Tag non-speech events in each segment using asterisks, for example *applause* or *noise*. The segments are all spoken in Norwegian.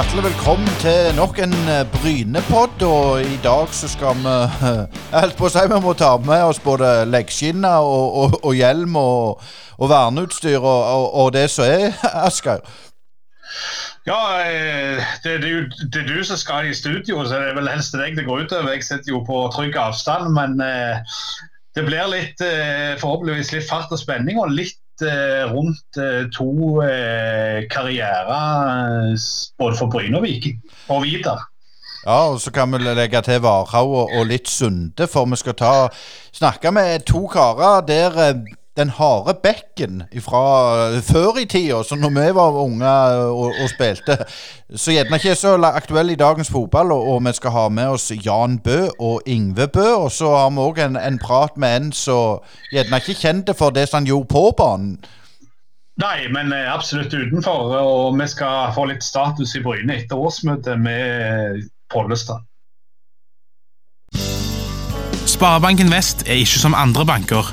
Hjertelig velkommen til nok en eh, Brynepod. Og i dag så skal vi *laughs* Jeg på å si vi må ta med oss både leggskinner og, og, og hjelm og, og verneutstyr og, og, det som er, *laughs* Asgeir. Ja, eh, det er, jo, det er du som skal i studio, så det er vel helst deg det går utover. Jeg sitter jo på trygg avstand, men eh, det blir litt, forhåpentligvis litt fart og spenning og litt rundt eh, to eh, karrierer både for Bryne og Viking, og videre. Ja, og så kan vi legge til Varhaug og, og, litt Sunde, for vi skal ta snakke med to karer der den harde bekken fra før i tida, så når vi var unge og, og spilte, så gjerne ikke så aktuell i dagens fotball. Og, og, vi skal ha med oss Jan Bø og Ingve Bø. Og så har vi òg en, en, prat med en som gjerne ikke kjente for det som han gjorde på banen. Nei, men eh, absolutt utenfor. Og vi skal få litt status i Bryne etter årsmøtet med Pollestad. Sparebanken Vest er ikke som andre banker.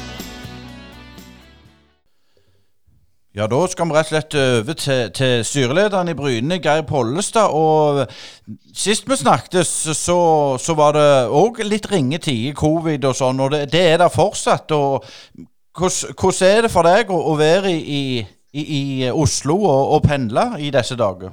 Ja, Da skal vi rett og slett over til, til styrelederen i Bryne, Geir Pollestad. og Sist vi snakket, så, så var det òg litt ringe tider, covid og sånn. og Det, det er der fortsatt. og Hvordan er det for deg å, å være i, i, i, Oslo og, og pendle i disse dager?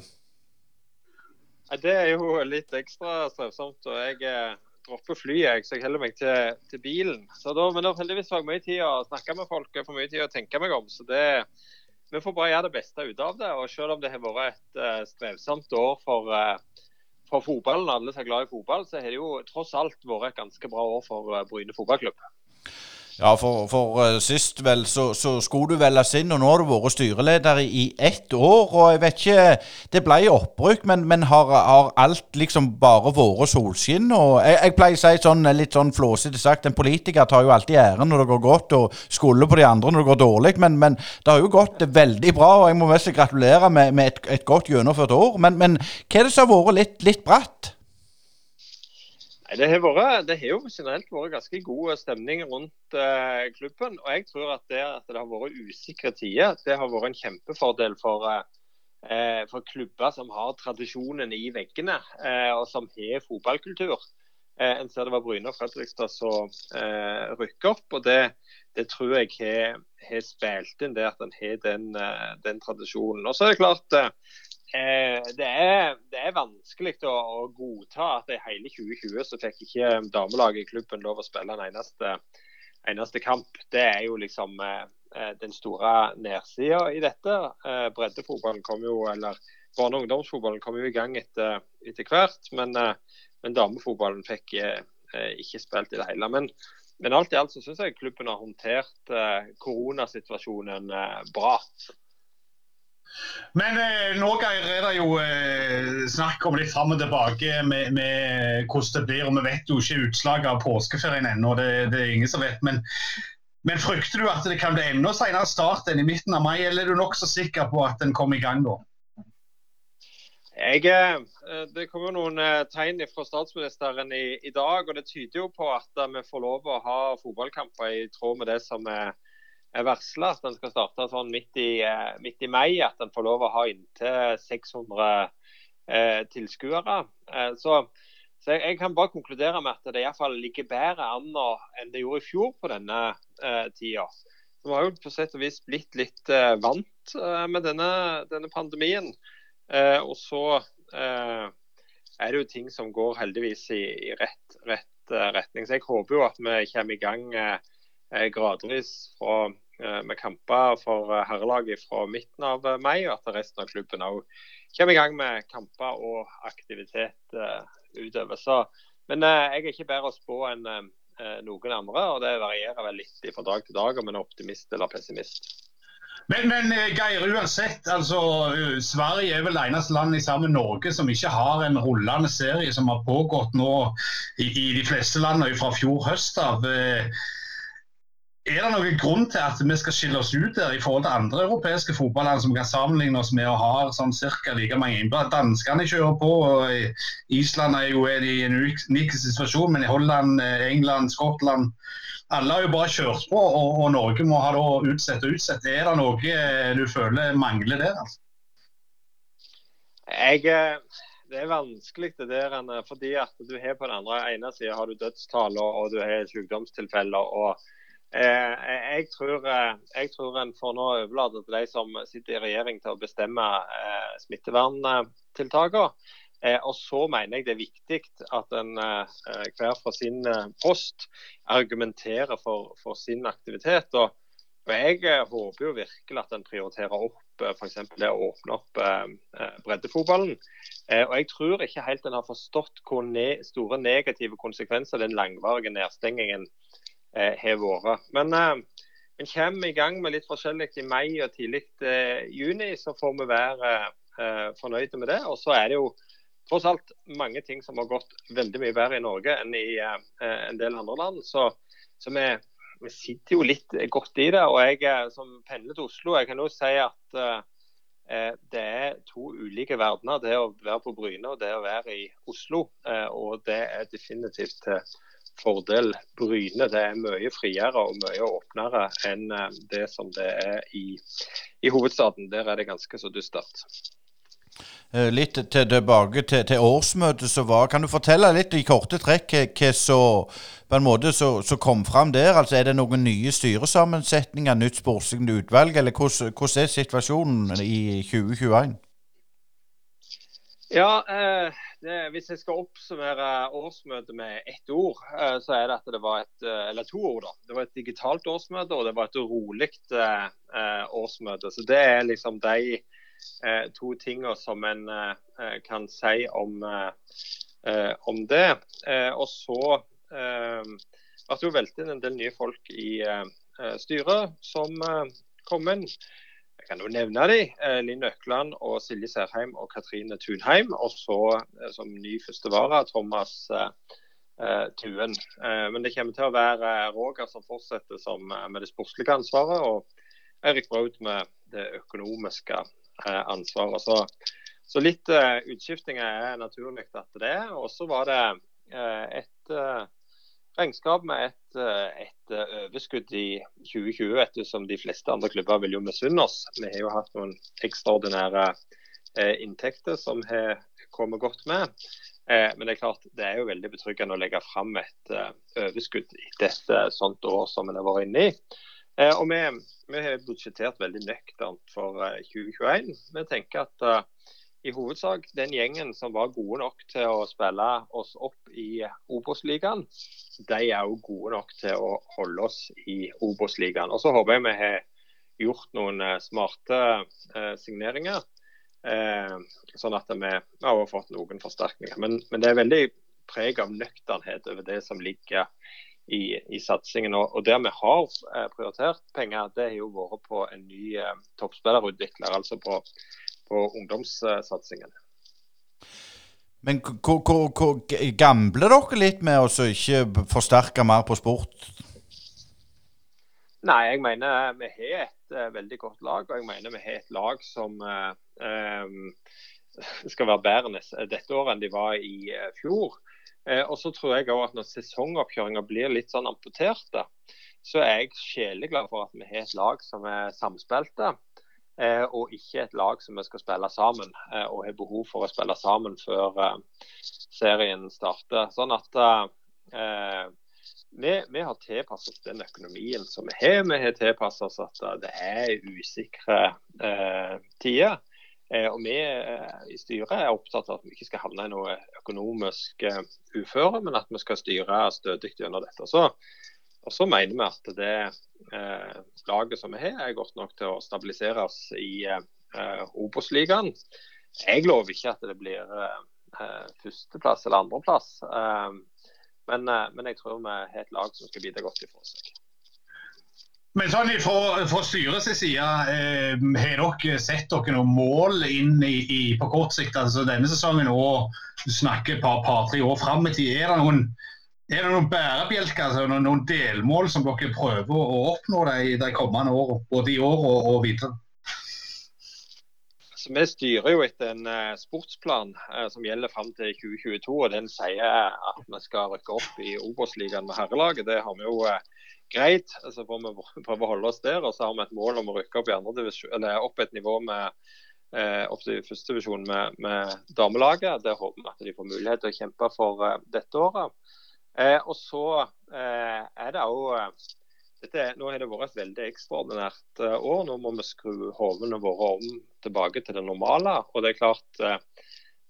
Det er jo litt ekstra strevsomt. og jeg eh, dropper flyet, så jeg holder meg til, til bilen. Så da, men da heldigvis får jeg mye tid å snakke med folk får mye tid å tenke meg om. så det vi får bare gjøre det beste ut av det. og Selv om det har vært et uh, strevsomt år for, uh, for fotballen, alle som er glad i fotball, så har det jo tross alt vært et ganske bra år for uh, Bryne fotballklubb. Ja, for, for uh, sist vel så, så, skulle du velges inn, og nå har du vært styreleder i, ett år. og jeg vet ikke, Det ble oppbruk, men, men har, har, alt liksom bare vært solskinn? og Jeg, jeg pleier å si sånn, litt sånn flåsete sagt, en politiker tar jo alltid æren når det går godt, og skylder på de andre når det går dårlig. Men, men, det har jo gått veldig bra, og jeg må mest gratulere med, med et, et, godt gjennomført år. Men, men hva er det som har vært litt, litt bratt? Det har, vært, det har, jo generelt vært ganske god stemning rundt eh, klubben. og jeg tror at det at det har vært usikre tider, det har vært en kjempefordel for, eh, for klubber som har tradisjonen i veggene, eh, og som har fotballkultur. en ser det var Bryne og Fredrikstad som rykker opp. og Det, det tror jeg har, spilt inn det at en har den, den, tradisjonen. Og så er det klart Eh, det, er, det, er, vanskelig å, å, godta at i hele 2020 så fikk ikke damelaget i klubben lov å spille en eneste, eneste kamp. Det er jo liksom eh, eh den store nedsida i dette. Eh, breddefotballen kom jo, eller barne- og ungdomsfotballen kom jo i gang etter, etter hvert. Men, eh, men damefotballen fikk ikke spilt i det hele. Men, men alt i alt så syns jeg klubben har håndtert koronasituasjonen bra. Men eh, nå er det jo eh, snakk om litt fram og tilbake med, med, hvordan det blir. og Vi vet jo ikke utslaget av påskeferien ennå, det, det, er ingen som vet. Men, men, frykter du at det kan bli enda senere start enn i midten av mai, eller er du nokså sikker på at den kommer i gang da? Jeg, eh, det kommer noen eh, tegn fra statsministeren i, i, dag, og det tyder jo på at vi får lov å ha fotballkamper i tråd med det som er er varsla at den skal starte sånn midt i, eh, midt i, mai. At den får lov å ha inntil 600 eh, tilskuere. Eh, så, så jeg, jeg, kan bare konkludere med at det iallfall ligger bedre an nå enn det gjorde i fjor på denne eh, tida. Vi har jo på sett og vis blitt litt eh, vant eh, med denne, denne pandemien. Eh, og så er det jo ting som går heldigvis i, i rett, rett retning. Så jeg håper jo at vi kommer i gang gradvis fra Eh, med kamper for eh, herrelaget fra midten av eh, mai, og at resten av klubben òg kommer i gang med kamper og aktivitet utover. Så, men jeg er ikke bedre å spå enn noen andre, og det varierer vel litt fra dag til dag om en er optimist eller pessimist. Men, men Geir, uansett, altså Sverige er vel det eneste landet sammen med Norge som ikke har en rullende serie som har pågått nå i, i de fleste landene fra fjor høst av. Er det noen grunn til at vi skal skille oss ut der i forhold til andre europeiske fotballand som kan sammenligne oss med å ha sånn cirka like mange innbyggere? Danskene kjører på, og Island er jo i en unik situasjon, men i Holland, England, Skottland alle har jo bare kjørt på, og, og Norge må ha da utsett og utsett. Er det noe eh, du føler mangler der? altså? Jeg, eh, det er vanskelig det der, fordi at du har på den andre ene sida har du dødstall og, og du har sykdomstilfeller. og eh, jeg, tror, eh, jeg tror en får nå overlate til de som sitter i regjering til å bestemme eh, smitteverntiltakene. Eh, og så mener jeg det er viktig at en eh, hver fra sin eh, post argumenterer for, for sin aktivitet. Og, og Jeg eh, håper jo virkelig at en prioriterer opp eh, f.eks. det å åpne opp eh, breddefotballen. og Jeg tror ikke helt en har forstått hvor ne store negative konsekvenser den langvarige nedstengingen har vært. Men vi kommer i gang med litt forskjellig i mai og tidlig juni, så får vi være fornøyde med det. Og så er det jo tross alt mange ting som har gått veldig mye bedre i Norge enn i en del andre land. Så, så vi, vi, sitter jo litt godt i det. Og jeg eh, som pendler til Oslo, jeg kan jo si at eh, det er to ulike verdener. Det å være på Bryne og det å være i Oslo. Eh, og det er definitivt til fordel Bryne. Det er mye friere og mye åpnere enn det som det er i, i hovedstaden. Der er det ganske så dystert. Eh, litt til, tilbake til, til, årsmøtet som var. Kan du fortelle litt i korte trekk hva som kom fram der? Altså, er det noen nye styresammensetninger, nytt sportslig utvalg, eller hvordan, hvordan, er situasjonen i 2021? Ja, eh, det, Hvis jeg skal oppsummere årsmøtet med ett ord, eh, så er det at det var et eh, eller to ord. da. Det var et digitalt årsmøte og det var et rolig årsmøte. Så Det er liksom de to tingene som en kan si om, om det. og så ble det jo valgt inn en del nye folk i styret som kom inn. Jeg kan jo nevne de, Linn Økland og Silje Serheim og Katrine Tunheim. Og så som ny førstevara Thomas Tuen. Men det kommer til å være Roger som fortsetter som, med det sportslige ansvaret, og Erik Braut med det økonomiske Eh, ansvaret. Så, så litt utskiftinger er naturlig at det er. Og så var det et regnskap med et, et overskudd i 2020, ettersom de fleste andre klubber vil jo misunne oss. Vi har jo hatt noen ekstraordinære inntekter som har kommet godt med. Men det er klart, det er jo veldig betryggende å legge fram et overskudd etter et sånt år som vi har vært inne i. Og vi vi har budsjettert veldig nøkternt for 2021. Eh, vi tenker at i hovedsak den gjengen som var gode nok til å spille oss opp i Obos-ligaen, de er jo gode nok til å holde oss i Obos-ligaen. Og så håper jeg vi har gjort noen uh, smarte eh, signeringer. sånn at vi har fått noen forsterkninger. Men, men det er veldig preg av nøkternhet over det som ligger i, i satsingen. Og, og der vi har eh, prioritert penger, det har jo vært på en ny eh, toppspillerutvikler, altså på, på ungdomssatsingen. Men gambler dere litt med å ikke forsterke mer på sport? Nei, jeg mener vi har et uh, veldig godt lag. Og jeg mener vi har et lag som um, skal være bedre dette året enn de var i uh, fjor. Eh, og så tror jeg også at Når sesongoppkjøringa blir litt sånn amputerte, så er jeg sjelig glad for at vi har et lag som er samspilte. Eh, og ikke et lag som vi skal spille sammen eh, og har behov for å spille sammen før serien starter. Sånn at vi, vi, har tilpasset oss den økonomien som vi har. Vi har tilpasset oss at det er usikre tider. Eh, og Vi eh, i styret er opptatt av at vi ikke skal havne i noe økonomisk eh, uføre, men at vi skal styre stødig gjennom dette. Så, og så mener vi at det eh, laget som vi har, er godt nok til å stabiliseres i eh, Obos-ligaen. Jeg lover ikke at det blir eh, førsteplass eller andreplass, eh, men, men jeg tror vi har et lag som skal bidra godt ifra seg. Men sånn fra, fra styrets side, eh, har dere sett dere noen mål inn i, i, på kort sikt? altså Denne sesongen og snakker et par-tre år fram i tid. Er det noen, er det noen bærebjelker, altså noen, delmål som dere prøver å oppnå de, de kommende årene? Både i år og, og videre? Så Vi styrer jo etter en uh, sportsplan uh, som gjelder fram til 2022. og Den sier at vi skal rykke opp i Obos-ligaen med herrelaget. Det har vi jo uh, greit. så får vi prøve å holde oss der. Og så har vi et mål om å rykke opp, divisjon, eller opp et nivå med, opp til førstedivisjon med, med damelaget. Det håper vi at de får mulighet til å kjempe for dette året. Eh, og så eh, er det òg dette, Nå har det vært et veldig ekstraordinært eh, år. Nå må vi skru hodene våre om tilbake til det normale. og det er klart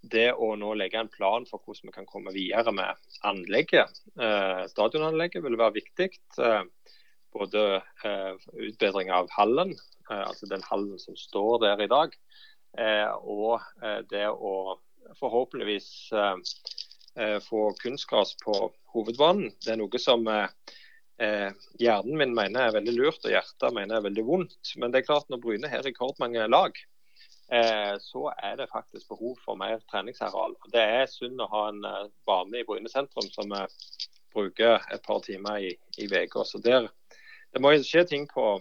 det å nå legge en plan for hvordan vi kan komme videre med anlegget, eh, stadionanlegget, vil være viktig. Eh, både eh, utbedring av hallen, eh, altså den hallen som står der i dag, eh, og eh, det å forhåpentligvis få kunstgras på hovedbanen. Det er noe som hjernen min mener er veldig lurt, og hjertet mener er veldig vondt. Men det er klart når Bryne har rekordmange lag, Eh, så er det faktisk behov for mer treningsareal. Det er synd å ha en eh, bane i Bryne sentrum som eh, bruker et par timer i, i uka. Så der, det må skje ting på,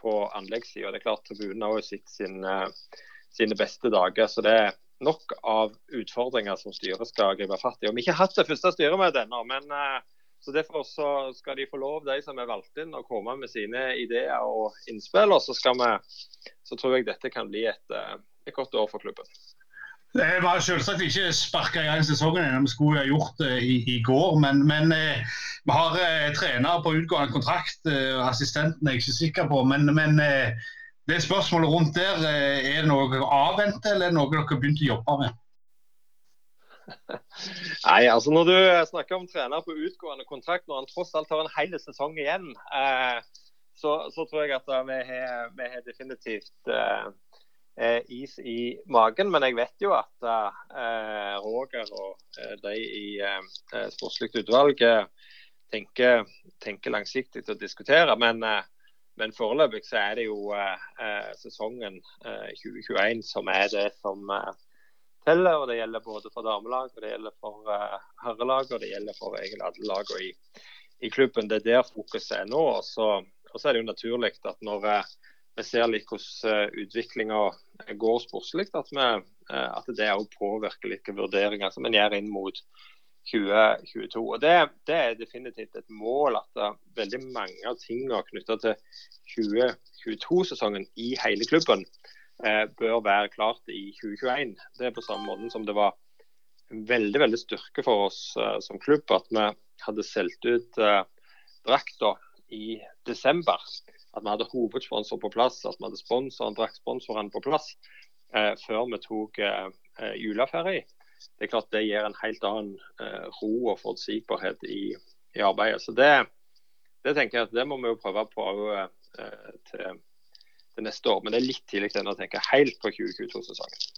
på anleggssida. Det er klart tribunen har sett sin, eh, sine beste dager. Så det er nok av utfordringer som styret skal gripe fatt i. Vi har ikke hatt det første styremøtet ennå, men så Derfor så skal de få lov, de som er valgt inn, å komme med sine ideer og innspill. Og så, vi, så tror jeg dette kan bli et, et godt år for klubben. Det var selvsagt ikke sparka i gang sesongen ennå, vi skulle ha gjort det i, i går. Men, men eh, vi har eh, trenere på utgående kontrakt. Eh, assistenten er jeg ikke sikker på. Men, men eh, det spørsmålet rundt der, eh, er det noe dere avventer, eller er det noe dere har begynt å jobbe med? *laughs* Nei, altså Når du snakker om trener på utgående kontrakt, når han tross alt har en hel sesong igjen, eh, så, så, tror jeg at vi har, vi har definitivt eh, is i magen. Men jeg vet jo at eh, Roger og eh, de i eh, sportslig utvalg eh, tenker, tenker, langsiktig til å diskutere. Men, eh, men foreløpig så er det jo eh, sesongen 2021 som er det som teller. og Det gjelder både for damelag, og det gjelder for herrelag og det gjelder for egentlig alle lagene i, i klubben. Det er der fokuset er nå. Og så, og så er det jo naturlig at når vi ser litt hvordan eh, utviklinga går sportslig, at, eh, at det òg påvirker litt vurderinger som en gjør inn mot 2022. Og det, det, er definitivt et mål at uh, veldig mange av tingene knytta til 2022-sesongen i hele klubben eh, bør være klart i 2021. Det er på samme måte som det var en veldig veldig styrke for oss eh, som klubb at vi hadde solgt ut drakta i desember at vi hadde hovedsponsor på plass, at vi hadde sponsoren, draktsponsorene på plass eh, før vi tok eh, eh, juleferie. Det er klart det gir en helt annen eh, ro og forutsigbarhet i, i, arbeidet. Så det, det, tenker jeg at det må vi jo prøve på eh, til, til, neste år. Men det er litt tidlig ennå å tenke helt på 2022-sesongen.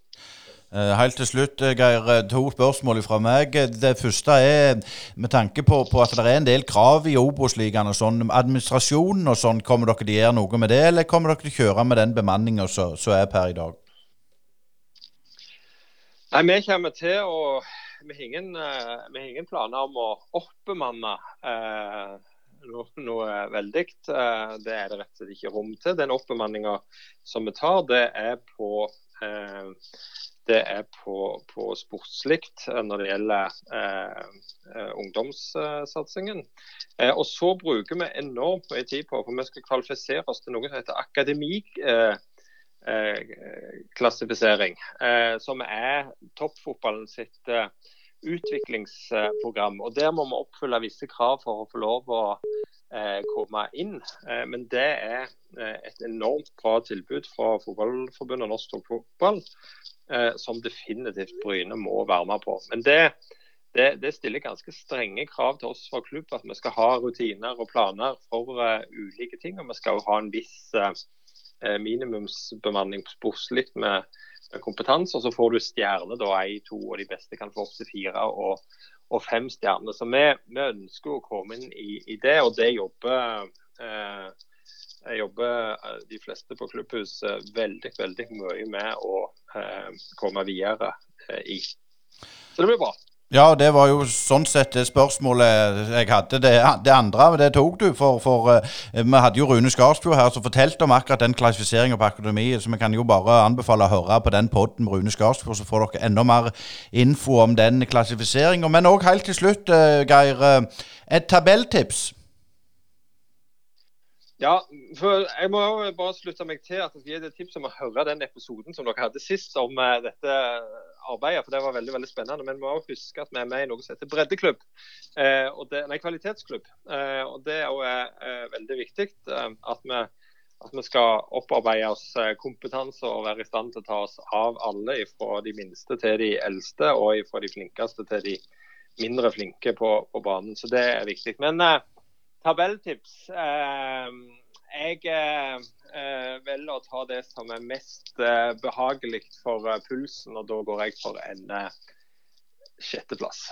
Eh, helt til slutt, eh, Geir, eh, to spørsmål fra meg. Det første er med tanke på, på at det er en del krav i Obos-ligaen og sånn. Administrasjonen og sånn, kommer dere til å gjøre noe med det, eller kommer dere til å kjøre med den bemanninga som er per i dag? Nei, Vi kommer til å Vi har ingen, vi har ingen planer om å oppbemanne eh, noe, noe veldig. Det er det rett og slett ikke rom til. Den oppbemanninga som vi tar, det er på eh, det er på, på sportslikt eh, når det gjelder eh, eh, ungdomssatsingen. Eh, og så bruker vi enormt mye tid på for vi skal kvalifisere oss til noe som heter akademiklassifisering. Eh, eh, som er toppfotballen sitt utviklingsprogram. og Der må vi oppfylle visse krav for å få lov å komme inn. men det er et enormt bra tilbud fra Fotballforbundet og Norsk Toppfotball eh, som definitivt Bryne må være med på. Men det, det, det, stiller ganske strenge krav til oss fra klubb at vi skal ha rutiner og planer for ulike ting. Og vi skal jo ha en viss minimumsbemanning sportslig med, med, kompetanse. Og så får du stjerner, da, én, to, og de beste kan få opp til fire og, og, fem stjerner. Så vi, vi, ønsker å komme inn i, i det, og det jobber eh, jeg jobber de fleste på klubbhuset veldig veldig mye med å komme videre i. Så det blir bra. Ja, det var jo sånn sett det spørsmålet jeg hadde. Det, det andre det tok du, for, for uh, vi hadde jo Rune Skarsfjord her som fortalte om akkurat den klassifiseringa på akademiet. Så vi kan jo bare anbefale å høre på den poden med Rune Skarsfjord, så får dere enda mer info om den klassifiseringa. Men òg helt til slutt, uh, Geir, uh, et tabelltips. Ja, for jeg må bare slutte meg til at jeg skal gi et tips om å høre den episoden som dere hadde sist om dette arbeidet, for det var veldig veldig spennende. Men vi må også huske at vi er med i noe som heter breddeklubb. Eh, og det, nei, kvalitetsklubb. Eh, og Det er også eh, veldig viktig eh, at vi, at, vi, skal opparbeide oss eh, kompetanse og være i stand til å ta oss av alle, fra de minste til de eldste, og fra de flinkeste til de mindre flinke på, på banen. Så det er viktig. Men eh, tabelltips. Jeg eh, velger å ta det som er mest eh, behagelig for eh, pulsen, og da går jeg for en eh, sjetteplass.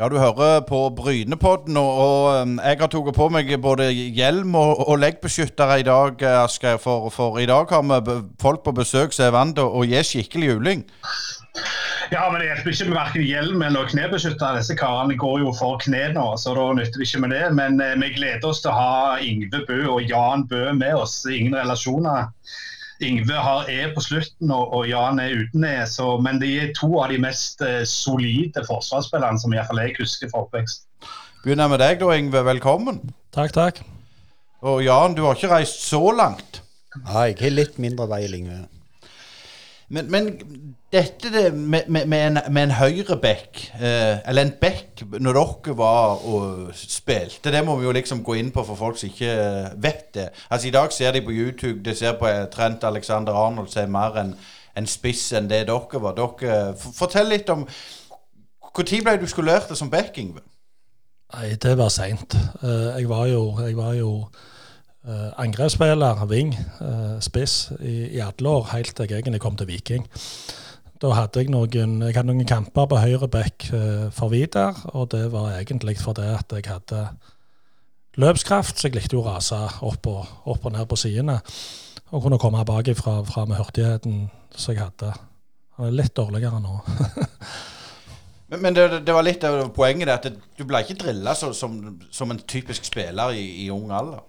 Ja, du hører på Brynepodden, og, jeg har tatt på meg både hjelm og, og leggbeskyttere i dag, Asgeir. For, for, i dag har vi folk på besøk som er vant til å gi skikkelig juling. Ja, men det hjelper ikke med verken hjelm eller knebeskytter. Disse karene går jo for kne nå, så da nytter det ikke med det. Men eh, vi gleder oss til å ha Ingve Bø og Jan Bø med oss. Ingen relasjoner. Ingve har E på slutten, og, og Jan er uten E. Så, men de er to av de mest eh, solide forsvarsspillerne som iallfall jeg husker fra oppvekst. Begynner med deg da, Ingve. Velkommen. Takk, takk. Og Jan, du har ikke reist så langt? Nei, jeg har litt mindre vei, Ingve. Men, men dette det, med, med, med, en, med en høyreback, eh, eller en back, når dere var og spilte, det må vi jo liksom gå inn på for folk som ikke vet det. Altså I dag ser de på YouTube, de ser på eh, Trent Alexander Arnold som er mer en, en spiss enn det dere var. Dere, fortell litt om Når ble du skolert som back, Ingve? Nei, det var seint. Jeg var jo, jeg var jo Uh, angrepsspiller, wing, uh, spiss, i, i, alle år, helt til jeg egentlig kom til Viking. Da hadde jeg noen, jeg hadde noen kamper på høyre back uh, for Vidar, og det var egentlig fordi at jeg hadde løpskraft, så jeg likte å rase opp og, opp og ned på sidene. Og kunne komme bakifra fra med hurtigheten som jeg hadde. Han er litt dårligere nå. *laughs* men det, det, var litt av poenget, at du ble ikke drilla som, som, en typisk spiller i, i ung alder?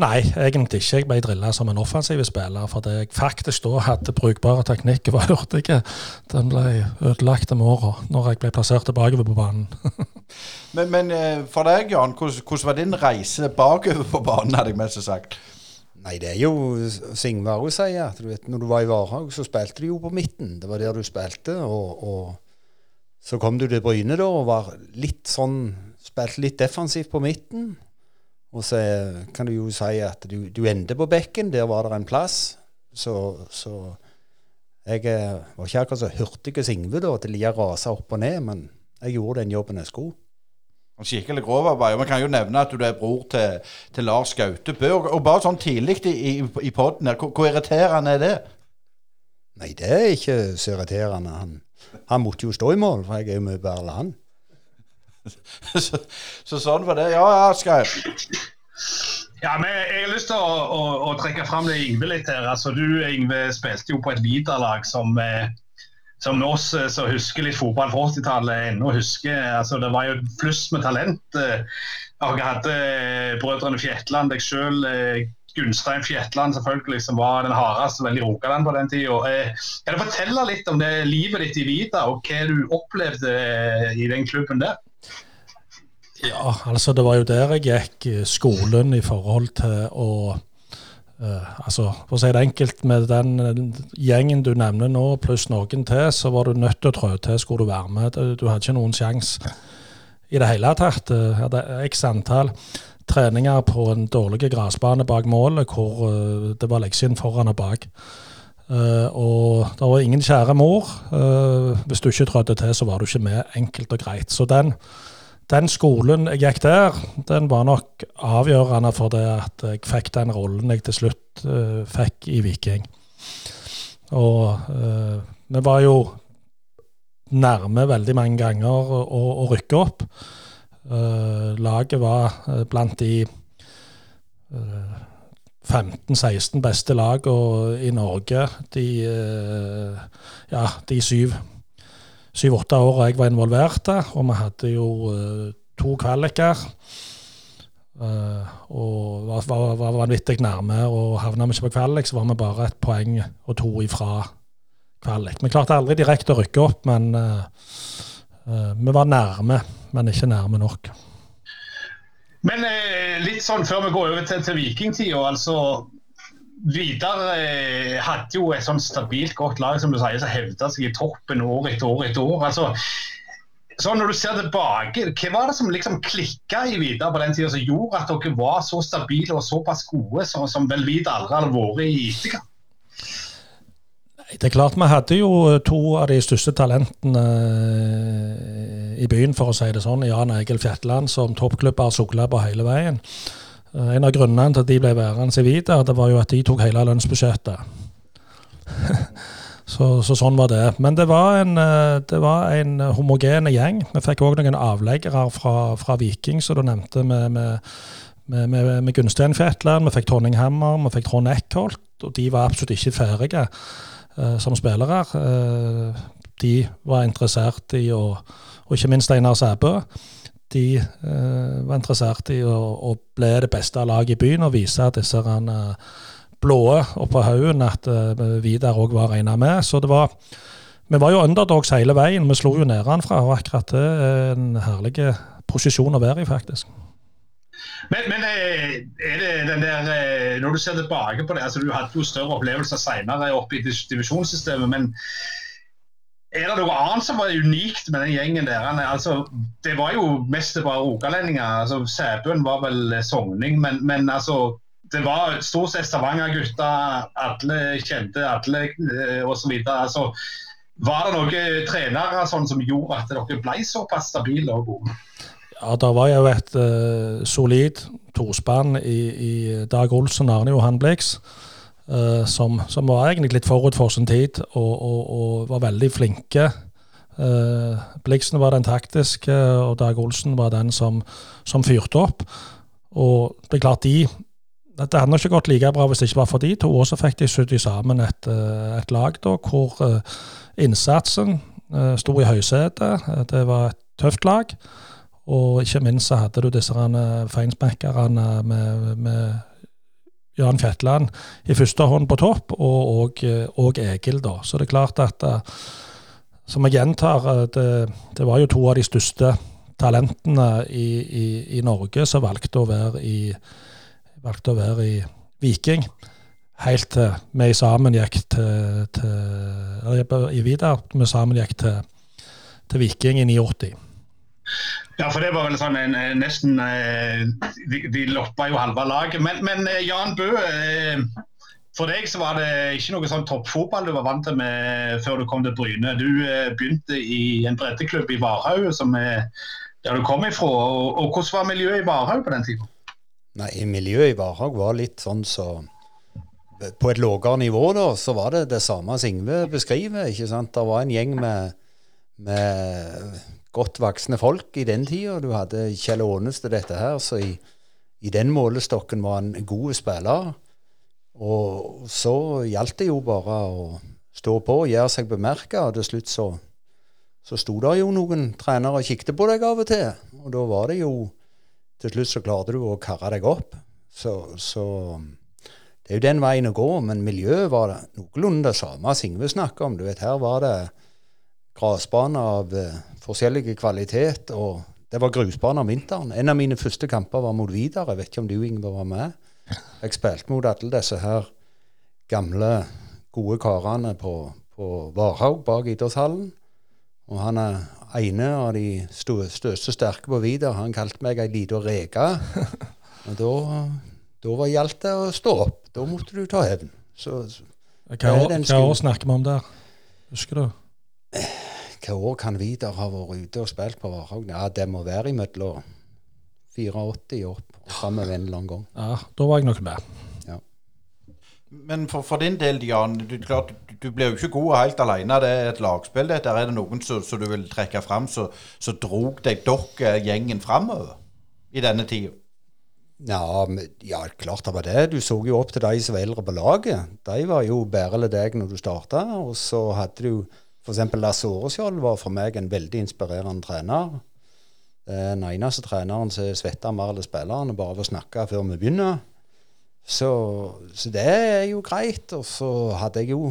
Nei, egentlig ikke. Jeg ble drilla som en offensiv spiller fordi jeg faktisk da hadde brukbare teknikker *laughs* var hurtig. Den ble ødelagt med åra når jeg ble plassert tilbake på banen. *laughs* men, men, eh, for deg, Jan, hvordan, hvordan, var din reise bakover på banen, hadde jeg mest sagt? Nei, det er jo Singvar hun sier, at du vet, når du var i Varhaug, så spilte du jo på midten. Det var der du spilte. Og, og så kom du til Bryne da og var litt sånn Spilte litt defensivt på midten. Og så kan du jo si at du, du endte på bekken. Der var det en plass. Så, så jeg eh, var ikke akkurat så hurtig som Ingve da, til å rase opp og ned, men jeg gjorde den jobben jeg skulle. Skikkelig grovarbeid. Man kan jo nevne at du er bror til, til Lars Gautebø. Og, og bare sånn tidlig i, i, i poden her, hvor, hvor, irriterende er det? Nei, det er ikke så irriterende. Han, han måtte jo stå i mål, for jeg er jo mye bedre enn han. *laughs* så, så, sånn var det. Ja, Asgeir. Ja, men Jeg har lyst til å, å, å trekke fram det Ingve litt her. Altså, du Ingve, spilte jo på et Vidar-lag som, eh, som oss eh, som husker litt fotball fra 80-tallet, ennå husker. Altså, det var jo flust med talent. Eh, jeg hadde brødrene Fjetland, deg sjøl, Gunstein Fjetland selvfølgelig, som var den hardeste vel i Rogaland på den tida. Kan du fortelle litt om det livet ditt i Vida, og hva du opplevde i den klubben der? Ja, altså det var jo der jeg gikk eh, skolen i forhold til å uh, altså For å si det enkelt, med den gjengen du nevner nå, pluss noen til, så var du nødt til å trå til skulle du være med. Du hadde ikke noen sjanse i det hele tatt. Jeg hadde x antall treninger på en dårlig gressbane bak målet, hvor uh, det var leksjen foran og bak. Uh, og det var ingen kjære mor. hvis du ikke trådte til, så var du ikke med, enkelt og greit. Så den den skolen jeg gikk der, den var nok avgjørende for det at jeg fikk den rollen jeg til slutt uh, fikk i Viking. Og uh, vi var jo nærme veldig mange ganger å, å rykke opp. Uh, laget var blant de eh, 15-16 beste lagene i Norge de, ja, de syv syv-åtte år jeg var involvert, og vi hadde jo eh, to kvaliker. eh, og var, var, var vanvittig nærme, og havna vi ikke på kvalik, så var vi bare et poeng og to ifra kvalik. Vi klarte aldri direkte å rykke opp, men eh, vi var nærme, men ikke nærme nok. Men litt sånn før vi går over til, til vikingtida, altså Vidar eh, hadde jo et sånn stabilt godt lag som du sier, som hevda seg i toppen år etter år etter år. altså så Når du ser tilbake, hva var det som liksom klikka i Vidar på den tida som gjorde at dere var så stabile og såpass gode som, som vel Vidar aldri hadde vært i etterkant? Det er klart Vi hadde jo to av de største talentene eh, i byen, for å si det sånn. Jan Egil Fjetland, som toppklubber sogla på hele veien. Eh, En av grunnene til at de ble værende i Vidar, det var jo at de tok hele lønnsbudsjettet. *laughs* så, så sånn var det. Men det var en, eh, det var en homogene gjeng. Vi fikk òg noen avleggere fra, fra Viking, som du nevnte, med, med, med, med, Gunstein Fjetland. Vi fikk Tonning Hammer, vi fikk Trond Eckholt, og de var absolutt ikke ferdige uh, som spillere. Uh, de var interessert i å Og ikke minst Einar Sæbø. De uh, var interessert i å, å bli det beste laget i byen og vise at disse uh, blå oppå haugen at uh, Vidar òg var regna med. Så det var Vi var jo underdogs hele veien. Vi slo jo nedenfra, og akkurat det er en herlig posisjon å være i, faktisk. Men, men eh, er det den der eh, Når du ser tilbake på det, altså du hadde jo større opplevelser senere oppe i divisjonssystemet, men er det noe annet som var unikt med den gjengen der? Er- Altså, det var jo mest bare rogalendinger. Altså, Sæbøen var vel sogning, men, men altså det var stort sett Stavanger-gutter. Alle kjente alle eh, osv. Altså, var det noen trenere sånn, som gjorde at dere ble såpass stabile og gode? Ja, det var jo et uh, solid tospann i, i Dag Olsen og Arne Johan Blix, eh, som, som var egentlig litt forut for sin tid og, og, og var veldig flinke. Uh, Bliksen var den taktiske, og Dag Olsen var den som, som fyrte opp. Og det er klart, de Det hadde nok ikke gått like bra hvis det ikke var for de to. Og så fikk de sydd sammen et, eh, et lag da, hvor uh, innsatsen uh, sto i høysetet. Eh, Det var et tøft lag. Og ikke minst så hadde du disse uh, feinsmekkerne med, med Jan Fetland i første hånd på topp, og, og, og Egil, da. Så det er klart at eh, Som jeg gjentar, eh, det, det var jo to av de største talentene i, i, i Norge som valgte å være i, valgte å være i Viking. Helt til vi sammen gikk til, til eller i Vidar, vi sammen gikk til, til Viking i 89. Ja, for det var vel sånn en, en nesten vi De, de loppa jo halve laget. Men, men eh, Jan Bø, eh, for deg så var det ikke noe sånn toppfotball du var vant til med før du kom til Bryne. Du eh, begynte i en breddeklubb i Varhaug, som er der du kom ifra. Og, og hvordan var miljøet i Varhaug på den tiden? Nei, miljøet i Varhaug var litt sånn så På et lavere nivå, da, så var det det samme som Ingve beskriver. ikke sant? Det var en gjeng med, med godt voksne folk i den tida. Du hadde Kjell Aanes til dette her, så i, i den målestokken var han en god spiller. Og så gjaldt det jo bare å stå på og gjøre seg bemerka, og til slutt så, så sto der jo noen trenere og kikket på deg av og til. Og da var det jo Til slutt så klarte du å karre deg opp. Så, så det er jo den veien å gå, men miljøet var det noenlunde det samme Singve snakker om. Du vet, her var det grasbane av eh, forskjellige kvalitet, og det var grusbane om vinteren. En av mine første kamper var mot Vidar. Jeg vet ikke om du, Ingeborg, var med. Jeg spilte mot alle disse her gamle, gode karene på, på Varhaug bak idrettshallen. Og han er ene av de største sterke på Vidar. Han kalte meg ei lita reke. Og da, da var gjaldt det å stå opp. Da måtte du ta hevn. Så så Hva hva år snakker vi om der? Husker du? Hva år kan Vidar ha vært ute og spilt på Varhaug? Ja, det må være imellom 84 opp og framover en eller annen gang. Ja, da var jeg nok med. Men for, for din del, Jan, du, klart, du, du blir jo ikke god helt alene. Det er et lagspill. dette. Er det noen som du vil trekke fram som drog deg dere gjengen framover i denne tida? Ja, ja, klart det var det. Du så jo opp til de som var eldre på laget. De var jo bedre enn deg når du starta. Og så hadde du f.eks. Lasse Oreskjold var for meg en veldig inspirerende trener. Den eneste treneren som svetta mer enn spillerne bare ved å snakke før vi begynner. Så, så, det er jo greit. Og så hadde jeg jo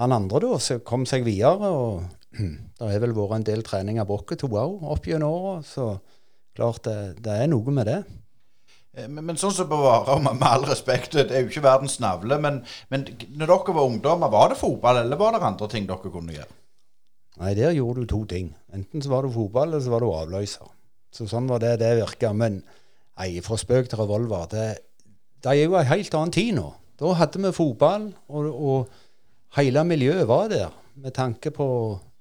han andre, da, som kom seg videre. Og *clears throat* det har vel vært en del treninger på oss to òg opp gjennom åra. Så klart det, det er noe med det. Eh, men, men, sånn som bevarer, med, med all respekt, det er jo ikke verdens navle. Men, men når dere var ungdommer, var det fotball, eller var det andre ting dere kunne gjøre? Nei, der gjorde du to ting. Enten så var det fotball, eller så var det avløser. Så sånn var det det virka. Men nei, fra spøk til revolver Det, det er jo en helt annen tid nå. Da hadde vi fotball, og, og hele miljøet var der. Med tanke på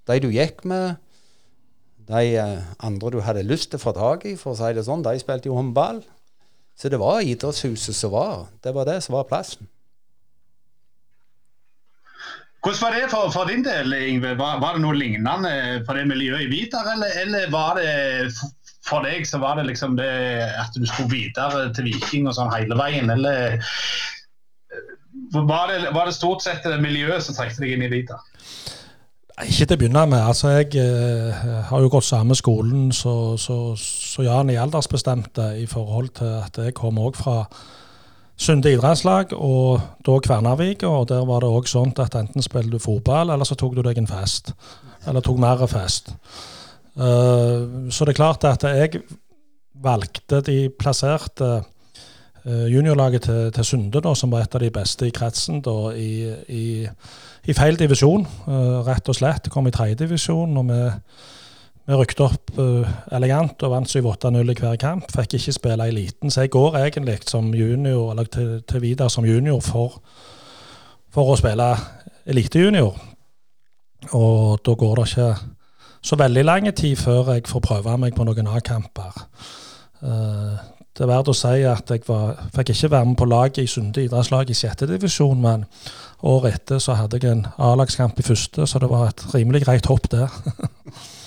de du gikk med, de eh, andre du hadde lyst til å få tak i, for å si det sånn. De spilte jo håndball. Så det var idrettshuset som var. Det var det som var plassen. Hvordan var det for, for din del, Ingve? Var, var, det noe lignende på det miljøet i Vidar, eller, eller, var det for deg så var det liksom det at du skulle videre til Viking og sånn hele veien, eller var det, var det stort sett det miljøet som trakk deg inn i Vidar? Ikke til å begynne med. altså Jeg eh, har jo gått samme skolen så, så, så ja, han er aldersbestemt i forhold til at jeg kom òg fra Sunde idrettslag og da Kvernavika. Og der var det òg sånn at enten spilte du fotball, eller så tok du deg en fest. Eller tok mer fest. Uh, så det er klart at jeg valgte de plasserte uh, juniorlaget til, til Sunde, da, som var et av de beste i kretsen da, i, i i feil divisjon, uh, rett og slett. Kom i tredjedivisjon, og vi, vi rykte opp uh, elegant og vant 7-8-0 i hver kamp. Fikk ikke spille eliten, så jeg går egentlig som junior, eller til, til videre som junior for, for å spille elitejunior. Og da går det ikke så veldig lang tid før jeg får prøve meg på noen A-kamper. Uh, det er verdt å si at jeg var, fikk ikke være med på laget i Sunde idrettslag i sjette divisjon, men året etter så hadde jeg en A-lagskamp i første, så det var et rimelig greit hopp der. *laughs*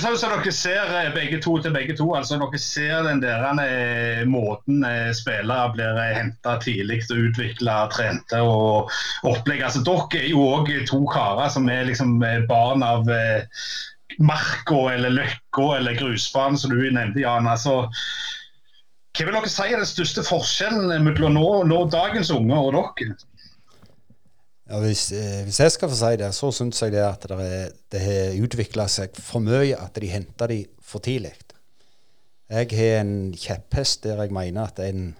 Så, som dere ser eh, begge to til begge to. altså Dere ser den der eh, måten eh, spillere blir henta tidlig og utvikla, trente og opplegg. altså Dere er jo òg to karer som er liksom barn av marka eller løkka eller grusbanen, som du nevnte, Jan. altså hva vil dere si er den største forskjellen mellom nå, nå dagens unge og dere? Ja, hvis, eh, hvis, jeg skal få si det, så syns jeg det at det, er, det har utvikla seg for mye at de henter de for tidlig. Jeg har en kjepphest der jeg mener at en,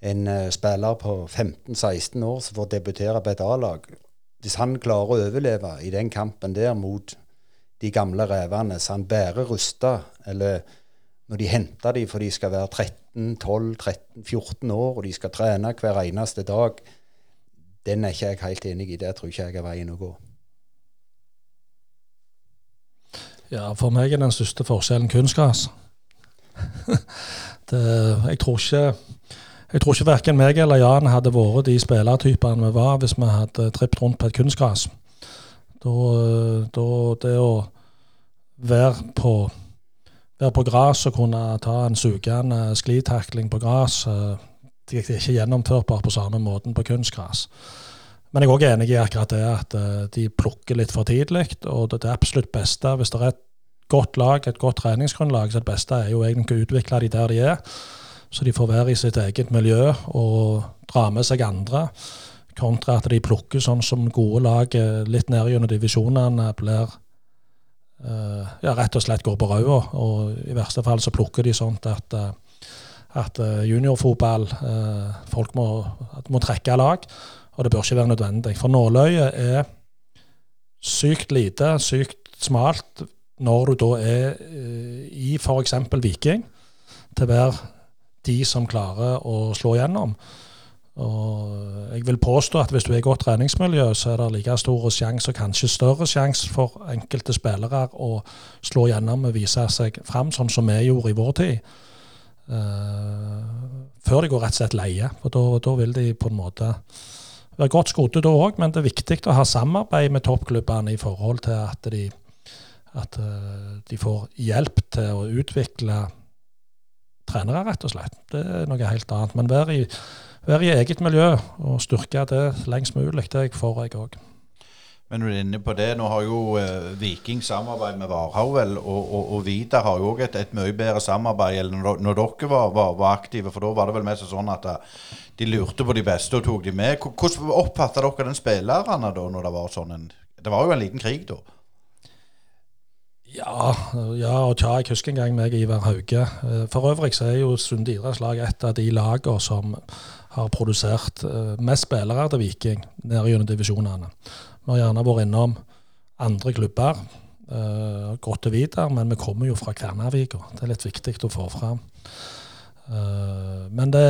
en uh, spiller på 15-16 år som får debutere på et A-lag Hvis han klarer å overleve i den kampen der mot de gamle revene, så han bare rusta, eller når de henter dem for de skal være 13, 12, 13, 14 år, og de skal trene hver eneste dag, den er ikke jeg helt enig i. Der tror ikke jeg er veien å gå. Ja, for meg er den største forskjellen kunstgras. jeg tror ikke jeg tror ikke verken meg eller Jan hadde vært de spillertypene vi var hvis vi hadde trippet rundt på et kunstgras. Da, da, det å være på være på gress og kunne ta en sugende sklitakling på eh, det er ikke gjennomførbart på samme måten på kunstgras. Men jeg er òg enig i akkurat det at eh, de plukker litt for tidlig. Og det, det absolutt beste, hvis det er et godt lag, et godt treningsgrunnlag, så det beste er jo egentlig å utvikle de der de er. Så de får være i sitt eget miljø og dra med seg andre. Kontra at de plukker sånn som gode lag eh, litt ned gjennom divisjonene blir uh, ja, rett og slett går på røda. Og i verste fall så plukker de sånt at, at juniorfotball Folk må, må trekke lag, og det bør ikke være nødvendig. For nåløyet er sykt lite, sykt smalt, når du da er i f.eks. Viking, til å være de som klarer å slå gjennom. Og jeg vil påstå at hvis du er i godt treningsmiljø, så er det like stor sjanse, og kanskje større sjanse, for enkelte spillere å slå gjennom og vise seg fram, sånn som vi gjorde i vår tid. Før de går rett og slett leie. For da, vil de på en måte være godt skodde da òg, men det er viktig å ha samarbeid med toppklubbene i forhold til at de, at de får hjelp til å utvikle trenere, rett og slett. Det er noe helt annet. Men være i, være i eget miljø og styrke det lengst mulig, det for, jeg òg. Men du er inne på det. Nå har jo eh, Viking samarbeid med Varhaug, vel, og, og, og Vidar har jo òg et, et, mye bedre samarbeid enn når, når dere var, var, var, aktive. For da var det vel mest sånn at eh, de lurte på de beste og tok de med. Hvordan oppfatta dere den spillerne da, når det var sånn en Det var jo en liten krig da? Ja, ja, og tja, jeg husker en gang meg Ivar Hauge. Eh, for øvrig så er jo Sunde idrettslag et av de lagene som har produsert mest spillere til Viking nede gjennom divisjonene. Vi har gjerne vært innom andre klubber. Uh, gått til videre, men vi kommer jo fra Kværnervika. Det er litt viktig å få fram. Uh, men det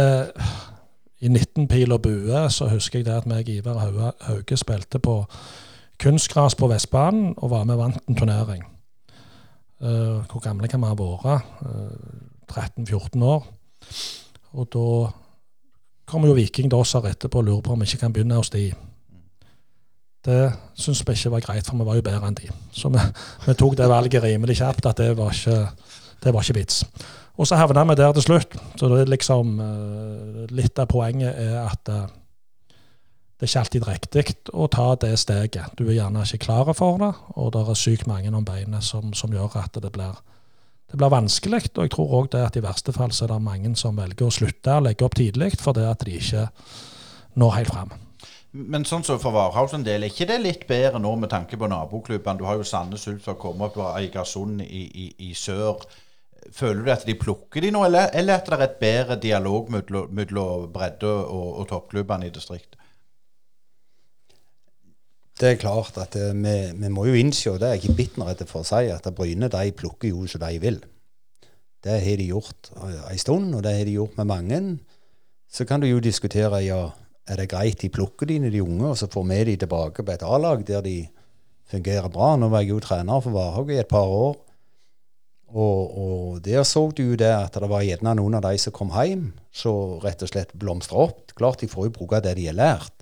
i 19 pil og bue så husker jeg det at meg Ivar Hauge, spilte på kunstgras på Vestbanen og var med og vant en turnering. Uh, hvor gamle kan vi ha vært? Uh, 13-14 år. Og da kommer jo Viking da oss etterpå og lurer på om vi ikke kan begynne hos de. Det syns vi ikke var greit, for vi var jo bedre enn de. Så vi, vi tok det valget rimelig kjapt, at det var ikke, det var ikke vits. Og så havna vi der til slutt. Så det er liksom uh, Litt av poenget er at uh, det er ikke alltid riktig å ta det steget. Du er gjerne ikke klar for det, og det er sykt mange om beinet som, som, gjør at det blir, det blir vanskelig. Og jeg tror òg at i verste fall så er det mange som velger å slutte å legge opp tidlig fordi at de ikke når helt fram. Men sånn som for Warhaus en del, er ikke det litt bedre nå med tanke på naboklubbene? Du har jo Sandnes Ulf som opp og Eigersund i, i, i, sør. Føler du at de plukker de nå, eller, eller at det er et bedre dialog mellom bredde- og, og toppklubbene i distriktet? Det er klart at vi, vi, må jo innse, og det er ikke bitterhet for å si, at Bryne de plukker jo som de vil. Det har de gjort en stund, og det har de gjort med mange. Så kan du jo diskutere ja, er det greit de plukker når de unge, og så får vi de tilbake på et A-lag der de fungerer bra. Nå var jeg jo trener for Varhaug i et par år. Og, og, der så du jo det at det var gjerne noen av de som kom hjem, så rett og slett blomstra opp. Klart de får jo bruke det de har lært.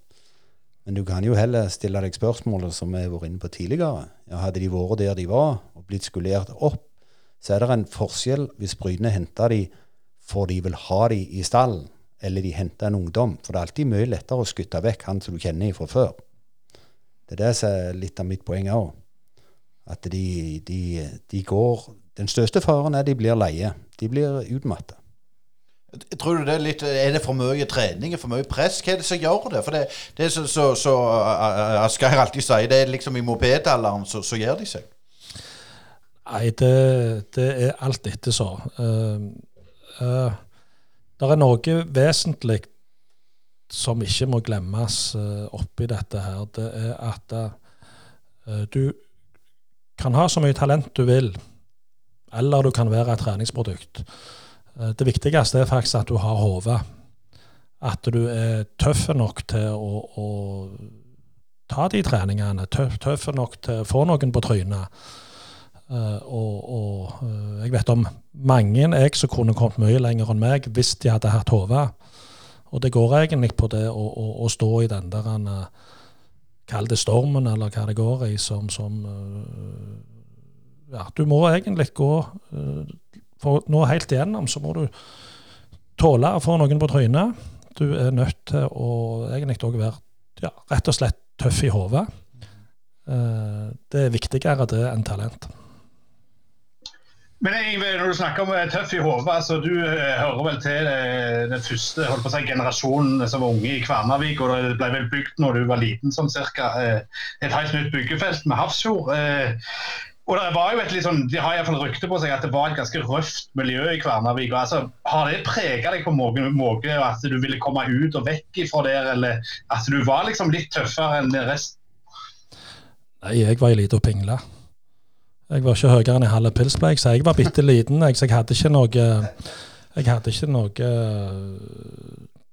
Men du kan jo heller stille deg spørsmålet som vi har vært inne på tidligere. Ja, hadde de vært der de var, og blitt skolert opp, så er det en forskjell hvis Bryne henter de for de vil ha de i stallen eller de henter en ungdom. For det er alltid mye lettere å skutte vekk han som du kjenner fra før. Det er det som er litt av mitt poeng òg. At de, de, de, går Den største faren er de blir leie. De blir utmatta. Tror du det Er litt, er det for mye trening, for mye press? Hva er det som gjør det? For det, det er så, så, så Asgeir alltid sier, det er liksom i mopedalderen så, så gjør de seg. Nei, det, det er alt etter så. Uh, uh, det er noe vesentlig som ikke må glemmes uh, oppi dette her. Det er at uh, du kan ha så mye talent du vil, eller du kan være et treningsprodukt. Det viktigste er faktisk at du har hodet. At du er tøff nok til å, å ta de treningene. Tøff, tøff nok til å få noen på trynet. Uh, og, og uh, jeg vet om mange jeg som kunne kommet mye lenger enn meg hvis de hadde hatt hode. Og det går egentlig på det å, å, å stå i den der uh, Kall det stormen, eller hva det går i, som, som Ja, du må egentlig gå For nå helt igjennom, så må du tåle å få noen på trynet. Du er nødt til å egentlig òg være ja, rett og slett tøff i hodet. Det er viktigere det enn talent. Men Når du snakker om eh, tøff i hodet, altså, du uh, hører vel til den første holdt på å si, generasjonen som var unge i Kvernavik, og Det ble vel bygd når du var liten, sånn cirka, et helt nytt byggefelt med Hafrsfjord. og det var jo et litt sånn, De har iallfall rykte på seg at det var et ganske røft miljø i Kvernavik. Altså, har det prega deg på noen måte at du ville komme ut og vekk fra der, eller at du var liksom litt tøffere enn resten? Nei, jeg var ei lita pingle. Jeg var ikke høyere enn en halv pils, ble jeg, så jeg var bitte liten. Jeg, så jeg hadde ikke noe Jeg hadde ikke noe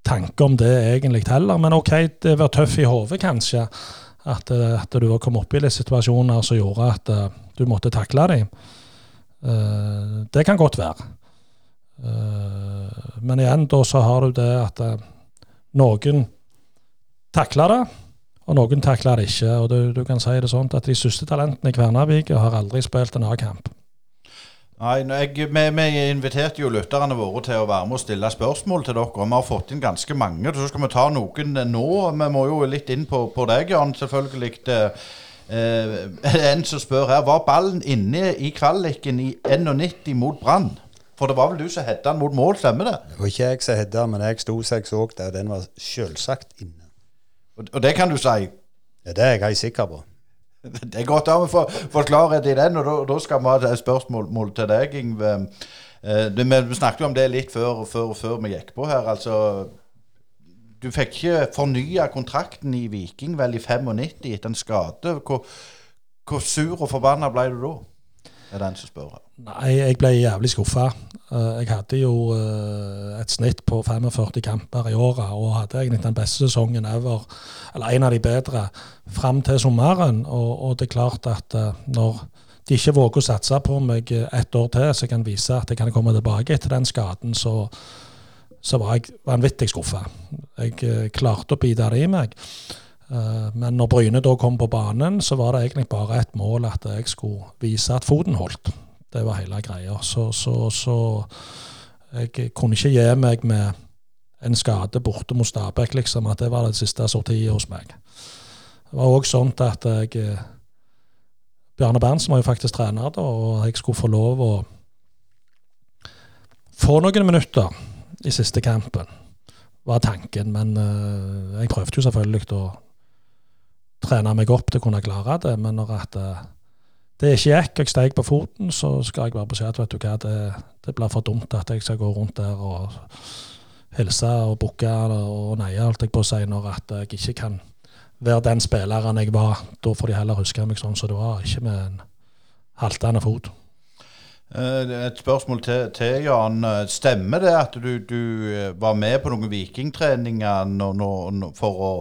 tanke om det egentlig heller. Men OK, det var tøff i hodet, kanskje. At, at du kom opp i litt situasjoner som gjorde at uh, du måtte takle dem. Det kan godt være. Men igjen, da så har du det at eh, noen takler det, og noen takler det ikke. Og du, du kan si det sånn at de største talentene i Kværnervik har aldri spilt en A-kamp. Nei, jeg, vi, vi inviterte jo lytterne våre til å være med og stille spørsmål til dere. og Vi har fått inn ganske mange, så skal vi ta noen nå. Vi må jo litt inn på, på deg, Jan, selvfølgelig. Eh, en som spør her, var ballen inne i kvaliken i 91 mot Brann? For det var vel du som hedda den mot mål, stemmer det? Det var ikke jeg som hedda, men jeg sto så jeg så det, den var selvsagt inne. Og, det kan du si. Ja, det er jeg helt sikker på. *laughs* Det er godt å vi får, får klarhet i den, og da- skal vi ha et spørsmål til deg, Ingve. Eh, Vi snakket jo om det litt før, før, før vi gikk på her. altså Du fikk ikke fornya kontrakten i Viking vel i 95 etter en skade. Hvor, hvor sur og forbanna ble du da? Er den som spør. Nei, jeg ble jævlig skuffa. Jeg hadde jo eh, et snitt på 45 kamper i året, og hadde egentlig den beste sesongen ever, eller en av de bedre, fram til sommeren. Og, og det er klart at eh, når de ikke våger å satse på meg et år til, så jeg kan vise at jeg kan komme tilbake etter den skaden, så, så var jeg vanvittig skuffa. Jeg eh, klarte å bite det i meg. Eh, Men når Bryne da kom på banen, så var det egentlig bare et mål at jeg skulle vise at foten holdt. Det var hele greia. Så, så, så jeg kunne ikke gi meg med en skade borte mot Stabæk, liksom, at det var det siste sortiet hos meg. Det var òg sånn at jeg eh, Bjarne Berntsen var jo faktisk trener da, og jeg skulle få lov å få noen minutter i siste kampen, var tanken. Men uh, jeg prøvde jo selvfølgelig å trene meg opp til å kunne klare det. Men når at eh, det ikke gikk, jeg steg på foten, så skal jeg bare beskjed at vet du hva, det, det blir for dumt at jeg skal gå rundt der og hilse og bukke og neie, holdt jeg på å si, når at jeg ikke kan være den spilleren jeg var. Da får de heller huske meg sånn som det var, ikke med en haltende fot. Eh, Et spørsmål til, til Jan. Eh, Stemmer det at du, du eh, var med på noen vikingtreninger nå- nå- nå- for å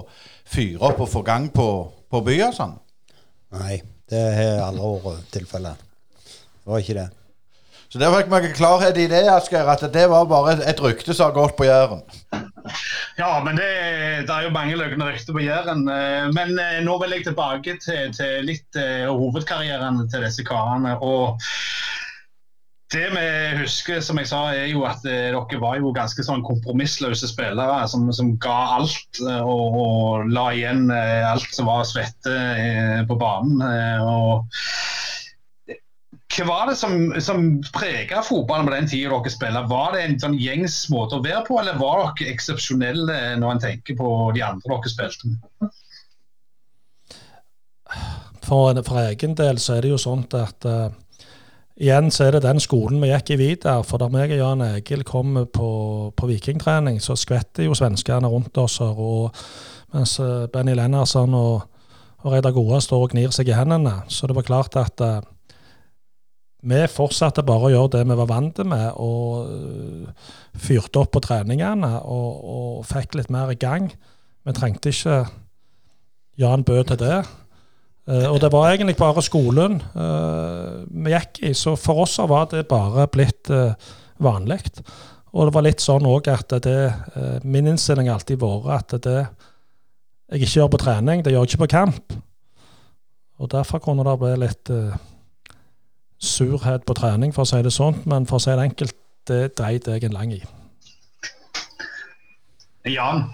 fyre opp og få gang på, på Byåsen? Nei, det har aldri vært tilfellet. Det var ikke det. Så der fikk vi klarhet i det, Asgeir, at det var bare et rykte som har gått på Jæren. Ja, men det, det er jo mange løgne rykter på Jæren. eh, Men eh, nå vil jeg tilbake til, til litt eh, hovedkarrieren til disse karene. Og det vi husker, som jeg sa, er jo at eh, dere var jo ganske sånn kompromissløse spillere som, som ga alt eh, og, og la igjen eh, alt som var svette eh, på banen. eh, og hva var det som, som prega fotballen på den tida dere spilte? Var det en sånn gjengs måte å være på, eller var dere eksepsjonelle når en tenker på de andre dere spilte med? For, for egen del så er det jo sånn at eh, igjen så er det den skolen vi gikk i videre. For da meg og Jan Egil kom på, på vikingtrening, så skvetter jo svenskene rundt oss. Og, mens eh, Benny Lennarsson og, og Reidar Goa står og gnir seg i hendene. Så det var klart at uh, vi fortsatte bare å gjøre det vi var vant med, og uh, fyrte opp på treningene og, og fikk litt mer i gang. Vi trengte ikke Jan Bø til det. Eh, og det var egentlig bare skolen eh, vi gikk i, så for oss var det bare blitt uh, vanlig. Og det var litt sånn òg at det, eh, min innstilling har alltid vært at det jeg ikke gjør på trening, det gjør jeg ikke på kamp. Og derfor kunne det bli litt eh, surhet på trening, for å si det sånn. Men for å si det enkelt, det dreide jeg en lang i. Jan?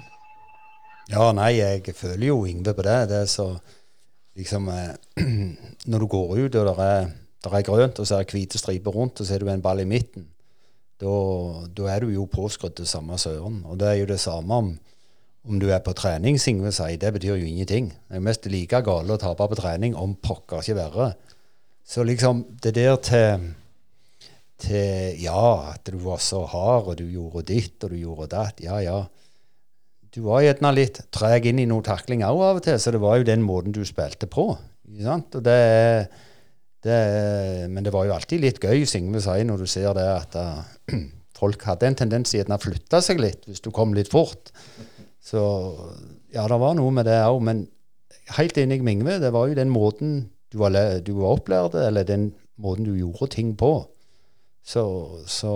Ja, nei, jeg føler jo Yngve på det. Det er så liksom eh, *clears throat* Når du går ut, og det er, er grønt, og så er det hvite striper rundt, og så er du en ball i midten, da, er du jo påskrudd til samme søren. Og det er jo det samme om, om du er på trening, som sier. Det betyr jo ingenting. Det er mest like gale å tape på trening, om pokker ikke verre. Så liksom, det der til til ja, at du var så hard, og du gjorde ditt, og du gjorde datt. Ja, ja. Du var gjerne litt treg inn i noe takling òg av og til, så det var jo den måten du spilte på. Det, det, men det var jo alltid litt gøy, som sier, når du ser det at uh, *clears throat* folk hadde en tendens til å flytte seg litt hvis du kom litt fort. Så ja, det var noe med det òg. Men helt enig med Ingve, det var jo den måten du var, du var opplært eller den måten du gjorde ting på. Så, så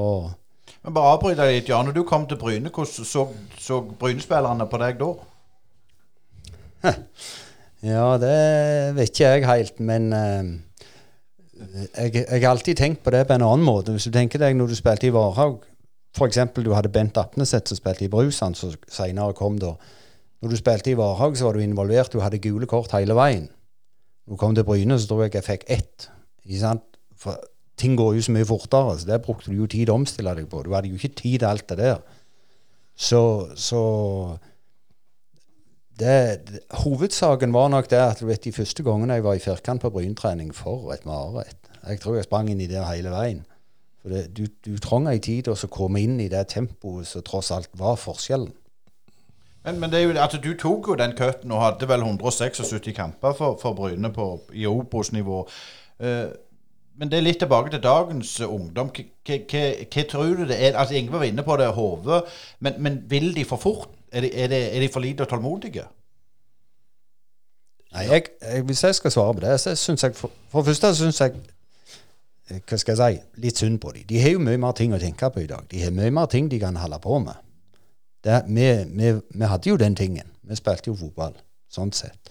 Men bare avbryt deg litt, Jan. Når du kom til Bryne, hvordan så, så Bryne-spillerne på deg da? *laughs* Ja, det vet ikke jeg helt, men uh, jeg, har alltid tenkt på det på en annen måte. Hvis du tenker deg når du spilte i Varhaug, f.eks. du hadde Bent Apneset som spilte i Brusand, som seinere kom da. Når du spilte i Varhaug, så var du involvert, du hadde gule kort hele veien. Når du kom til Bryne, så tror jeg jeg fikk ett. Ikke sant? For ting går jo så mye fortere, så der brukte du jo tid å omstille deg på. Du hadde jo ikke tid til alt det der. Så, så det, det, hovedsaken var nok det at du vet, de første gangene jeg var i firkant på bryntrening, for et mareritt. Jeg tror jeg sprang inn i det hele veien. For det, du, du trenger ei tid til å komme inn i det tempoet som tross alt var forskjellen. Men, men jo, altså, du tok jo den cutten og hadde vel 176 kamper for, for Bryne på, i Obos-nivå. Uh, men det er litt tilbake til dagens ungdom. Hva tror du det er? Altså, Ingve var inne på det, hodet. Men, men, vil de for fort? Er de, er de, er de for lite tålmodige? Nei, jeg, jeg, Hvis jeg skal svare på det, så syns jeg For, for det første syns jeg eh, hva skal jeg si, litt synd på dem. De har jo mye mer ting å tenke på i dag. De har mye mer ting de kan holde på med. Det, vi, vi, vi, hadde jo den tingen. Vi spilte jo fotball, sånn sett.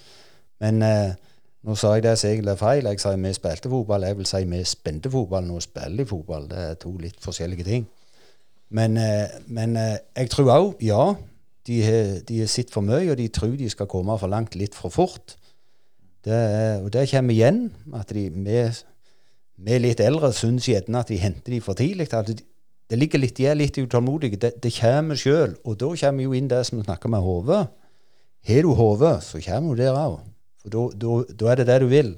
Men eh, nå sa jeg det som egentlig er feil. Jeg sa vi spilte fotball. Jeg vil si vi spilte fotball. Nå spiller vi fotball. Det er to litt forskjellige ting. Men, eh, men eh, jeg tror òg, ja, de har sett for mye, og de tror de skal komme for langt litt for fort. Det, og det kommer igjen. At de, vi litt eldre syns gjerne at de henter de for tidlig. At de, det ligger litt, de er litt utålmodige. Det, det kommer sjøl. Og da kommer jo inn det som vi snakker med hodet. Har du hodet, så kommer du der òg. For da er det det du vil.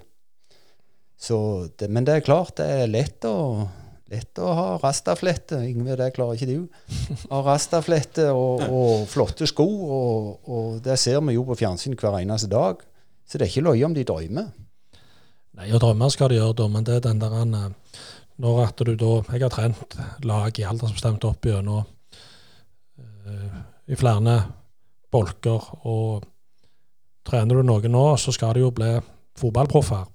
Det, men det er klart, det er lett å lett å ha rastaflette. Ingve, det klarer ikke du. *laughs* Ha rastaflette og, og, flotte sko, og, og, det ser vi jo på fjernsyn hver eneste dag. Så det er ikke løye om de drømmer. Nei, og drømmer skal de gjøre, da, men det er den der eh, Når at du da Jeg har trent lag i aldersbestemt opp gjennom uh, i flere bolker, og trener du noen nå, så skal de jo bli fotballproffer.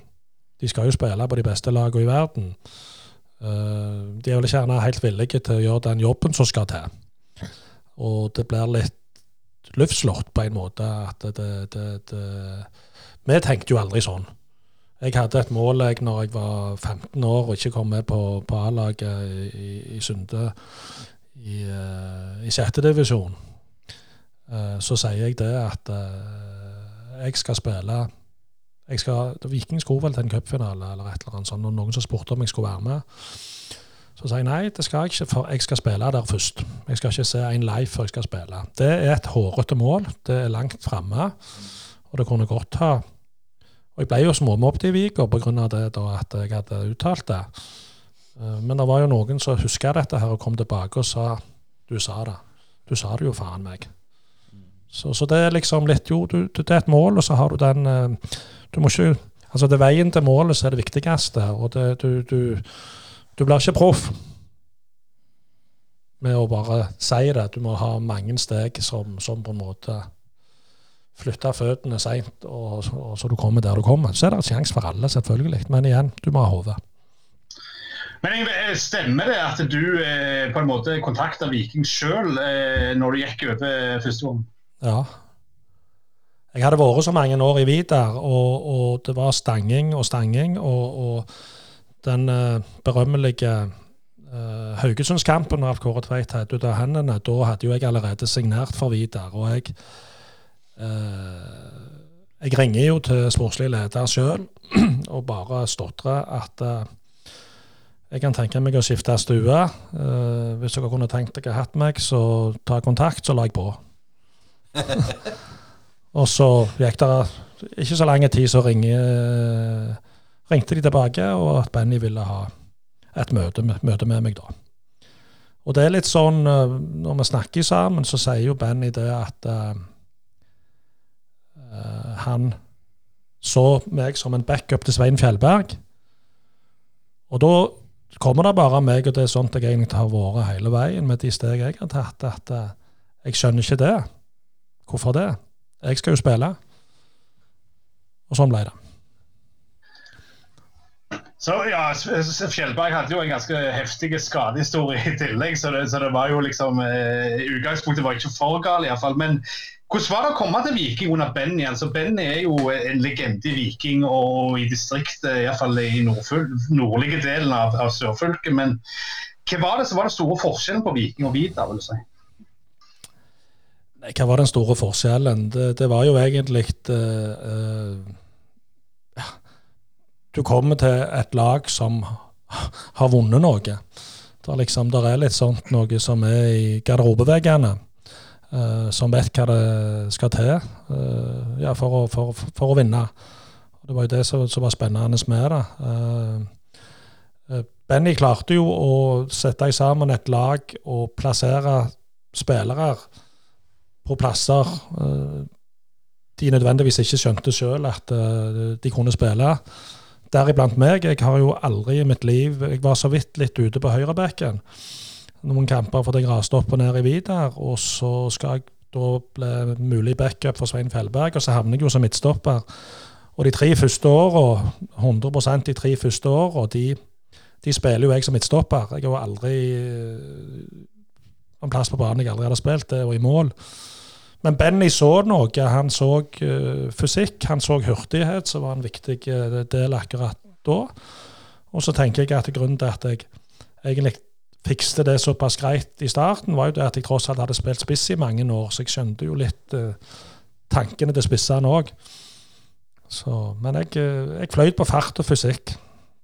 De skal jo spille på de beste lagene i verden. Uh, de er vel gjerne helt villige til å gjøre den jobben som skal til. Og det blir litt luftslått på en måte. at det, det, det, Vi tenkte jo aldri sånn. Jeg hadde et mål jeg når jeg var 15 år og ikke kom med på, på A-laget i, i, Sunde i, uh, i sjette divisjon. Uh, så sier jeg det at jeg skal spille jeg skal, Viking skulle vel til en cupfinale eller et eller annet sånt, og noen som spurte om jeg skulle være med. Så sa jeg nei, det skal jeg ikke, for jeg skal spille der først. Jeg skal ikke se en live før jeg skal spille. Det er et hårete mål. Det er langt framme, og det kunne godt ha Og jeg ble jo småmobbet i Viker pga. det da at jeg hadde uttalt det. Eh, men det var jo noen som huska dette her og kom tilbake og sa du sa det. Du sa det jo faen meg. Så, så det er liksom litt Jo, du, det er et mål, og så har du den eh, du må ikke Altså, det er veien til målet som er det viktigste, og det, du, du, du blir ikke proff med å bare si det. Du må ha mange steg som, som på en måte flytter føttene seint, og, og, så du kommer der du kommer. Så er det en sjanse for alle, selvfølgelig. Men igjen, du må ha hodet. Men Stemmer det at du eh, på en måte kontakta Viking sjøl eh, når du gikk over første gang? Ja, jeg hadde vært så mange år i Vidar, og, og det var stanging og stanging. Og, og den uh, berømmelige uh, Haugesundskampen Ralf Kåre Tveit hadde ut av hendene, da hadde jo jeg allerede signert for Vidar. Og jeg, uh, jeg ringer jo til sportslig leder sjøl *clears throat* og bare stotrer at jeg kan tenke meg å skifte stue. hvis dere kunne tenkt dere hatt meg, så ta kontakt, så la jeg på. *laughs* Og så gikk det ikke så lang tid, så ringe, ringte de tilbake, og at Benny ville ha et møte, møte, med meg da. Og det er litt sånn, eh, når vi snakker sammen, så sier jo Benny det at uh, han så meg som en backup til Svein Fjellberg. Og da kommer det bare meg, og det er sånt jeg egentlig har vært hele veien med de steg jeg har tatt, at jeg skjønner ikke det. Hvorfor det? Jeg skal jo spille. Og sånn ble det. Så ja, Fjellberg hadde jo en ganske heftig skadehistorie i tillegg, så det, så det var jo liksom eh, Utgangspunktet var ikke for galt, iallfall. Men hvordan var det å komme til Viking under Benny? Altså, Benny er jo en legende i Viking og i distriktet, iallfall i nordlige delen av, av sørfylket. Men hva var det som var den store forskjellen på Viking og Vidar? vil du si? Hva var den store forskjellen? Det, det var jo egentlig uh, uh, du kommer til et lag som har vunnet noe. Det er, liksom, det er litt sånt noe som er i garderobeveggene. Uh, som vet hva det skal til ja, for, å, for, for, å, vinne. Det var jo det som, som var spennende med det. Benny klarte jo å sette sammen et lag og plassere spillere på plasser de nødvendigvis ikke skjønte sjøl at de kunne spille deriblant meg. Jeg har jo aldri i mitt liv Jeg var så vidt litt ute på høyrebekken noen kamper fordi jeg raste opp og ned i Vidar. Og så skal jeg da bli mulig backup for Svein Fellberg, og så havner jeg jo som midtstopper. Og de tre første åra, 100 de tre første åra, de, de, spiller jo jeg som midtstopper. Jeg har jo aldri eh, en plass på banen jeg aldri hadde spilt, det var i mål. Men Benny så noe. Han så uh, fysikk, han så hurtighet, som var en viktig uh, del akkurat da. Og så tenker jeg at grunnen til at jeg egentlig fikste det såpass greit i starten, var jo det at jeg tross alt hadde spilt spiss i mange år, så jeg skjønte jo litt uh, tankene til spissene òg. Men jeg, jeg fløyt på fart og fysikk.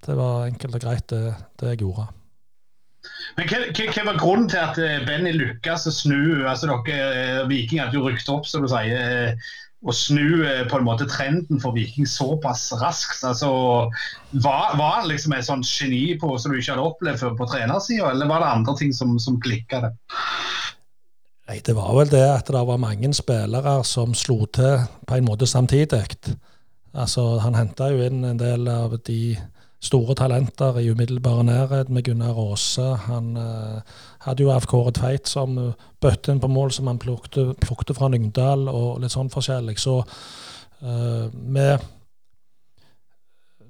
Det var enkelt og greit, det, det jeg gjorde. Men hva, var grunnen til at eh, Benny lykkes å snu altså dere, vikinger Viking hadde jo rykt opp, som du sier, å eh, snu på en måte trenden for Viking såpass raskt? altså Var, var han liksom et sånt geni på som du ikke hadde opplevd før på trenersida, eller var det andre ting som, som klikka det? Nei, Det var vel det at det var mange spillere som slo til på en måte samtidig. Altså, Han henta jo inn en del av de store talenter i umiddelbar nærhet med Gunnar Aase. Han uh, hadde jo AFK Kåre Tveit som uh, bøtte inn på mål som han plukte, plukte fra Lyngdal, og litt sånn forskjellig. Så uh, med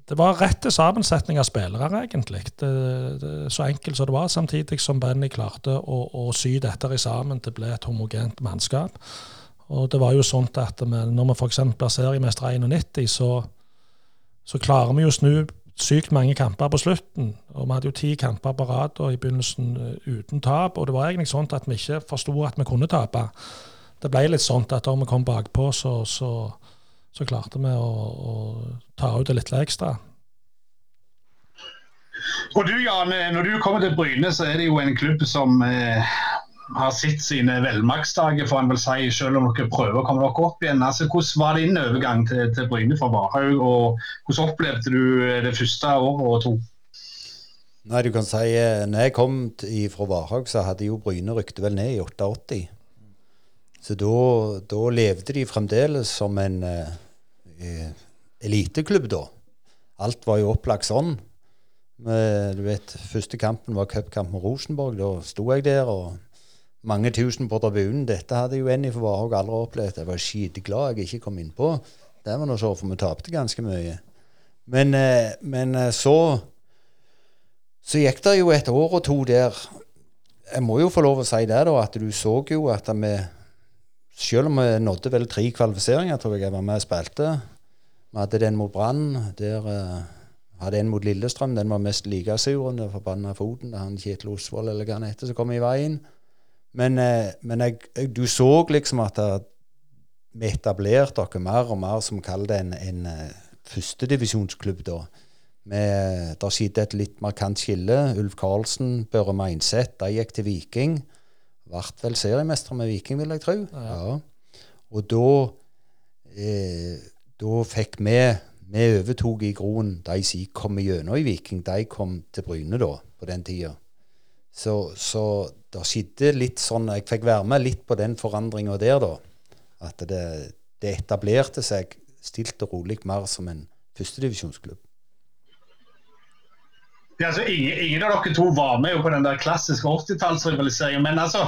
det var rett sammensetning av spillere, egentlig. Det, det, så enkelt som det var, samtidig som Benny klarte å, å sy dette i sammen til ble et homogent mannskap. Og det var jo sånt at vi, når vi f.eks. blir mester 91, så, så klarer vi jo å snu sykt mange kamper på slutten. Og vi hadde jo ti kamper på rad i begynnelsen eh, uten tap. Og det var egentlig sånn at vi ikke forsto at vi kunne tape. Det ble litt sånn at da vi kom bakpå, så, så, så klarte vi å, å, ta ut det litt ekstra. Og du Jan, når du kommer til Bryne, så er det jo en klubb som eh, har sett sine velmaktsdager, får en vel si, selv om dere prøver å komme dere opp igjen. Altså, hvordan var din overgang til, til Bryne fra Varhaug, og hvordan opplevde du det første året og to? Nei, du kan si, eh, når jeg kom fra Varhaug, så hadde jo Bryne rykket vel ned i 88. Så da, levde de fremdeles som en eh, eliteklubb, da. Alt var jo opplagt sånn. Men, du vet, Første kampen var cupkamp med Rosenborg. Da sto jeg der og mange tusen på tribunen. Dette hadde jo Enny for Varhaug aldri opplevd. Jeg var skitglad jeg ikke kom innpå. Det var nå så, for vi tapte ganske mye. Men, eh, men, eh, så Så gikk det jo et år og to der. Jeg må jo få lov å si det, da, at du så jo at vi Selv om vi nådde vel tre kvalifiseringer, tror jeg jeg var med og spilte. Vi hadde den mot Brann. Der uh, hadde en mot Lillestrøm. Den var mest like sur. Den forbanna foten. Han Kjetil Osvold eller hva han heter, som kom i veien. Men, eh, men jeg, jeg, du så liksom at vi etablerte oss mer og mer som kaller det en, en eh, førstedivisjonsklubb. da. Der skjedde et litt markant skille. Ulf Karlsen, Børre Meinseth, de gikk til Viking. Ble vel seriemestere med Viking, vil jeg tro. Ja. Og da, eh, da fikk vi Vi overtok i Groen de som kom gjennom i Viking. De kom til Bryne da, på den tida. Så, så det skjedde litt sånn Jeg fikk være med litt på den forandringa der, da. At det, det, etablerte seg stilt og rolig mer som en førstedivisjonsklubb. Ja, altså, ingen, ingen, av dere to var med på den der klassiske 80-tallsrivaliseringen. Men altså,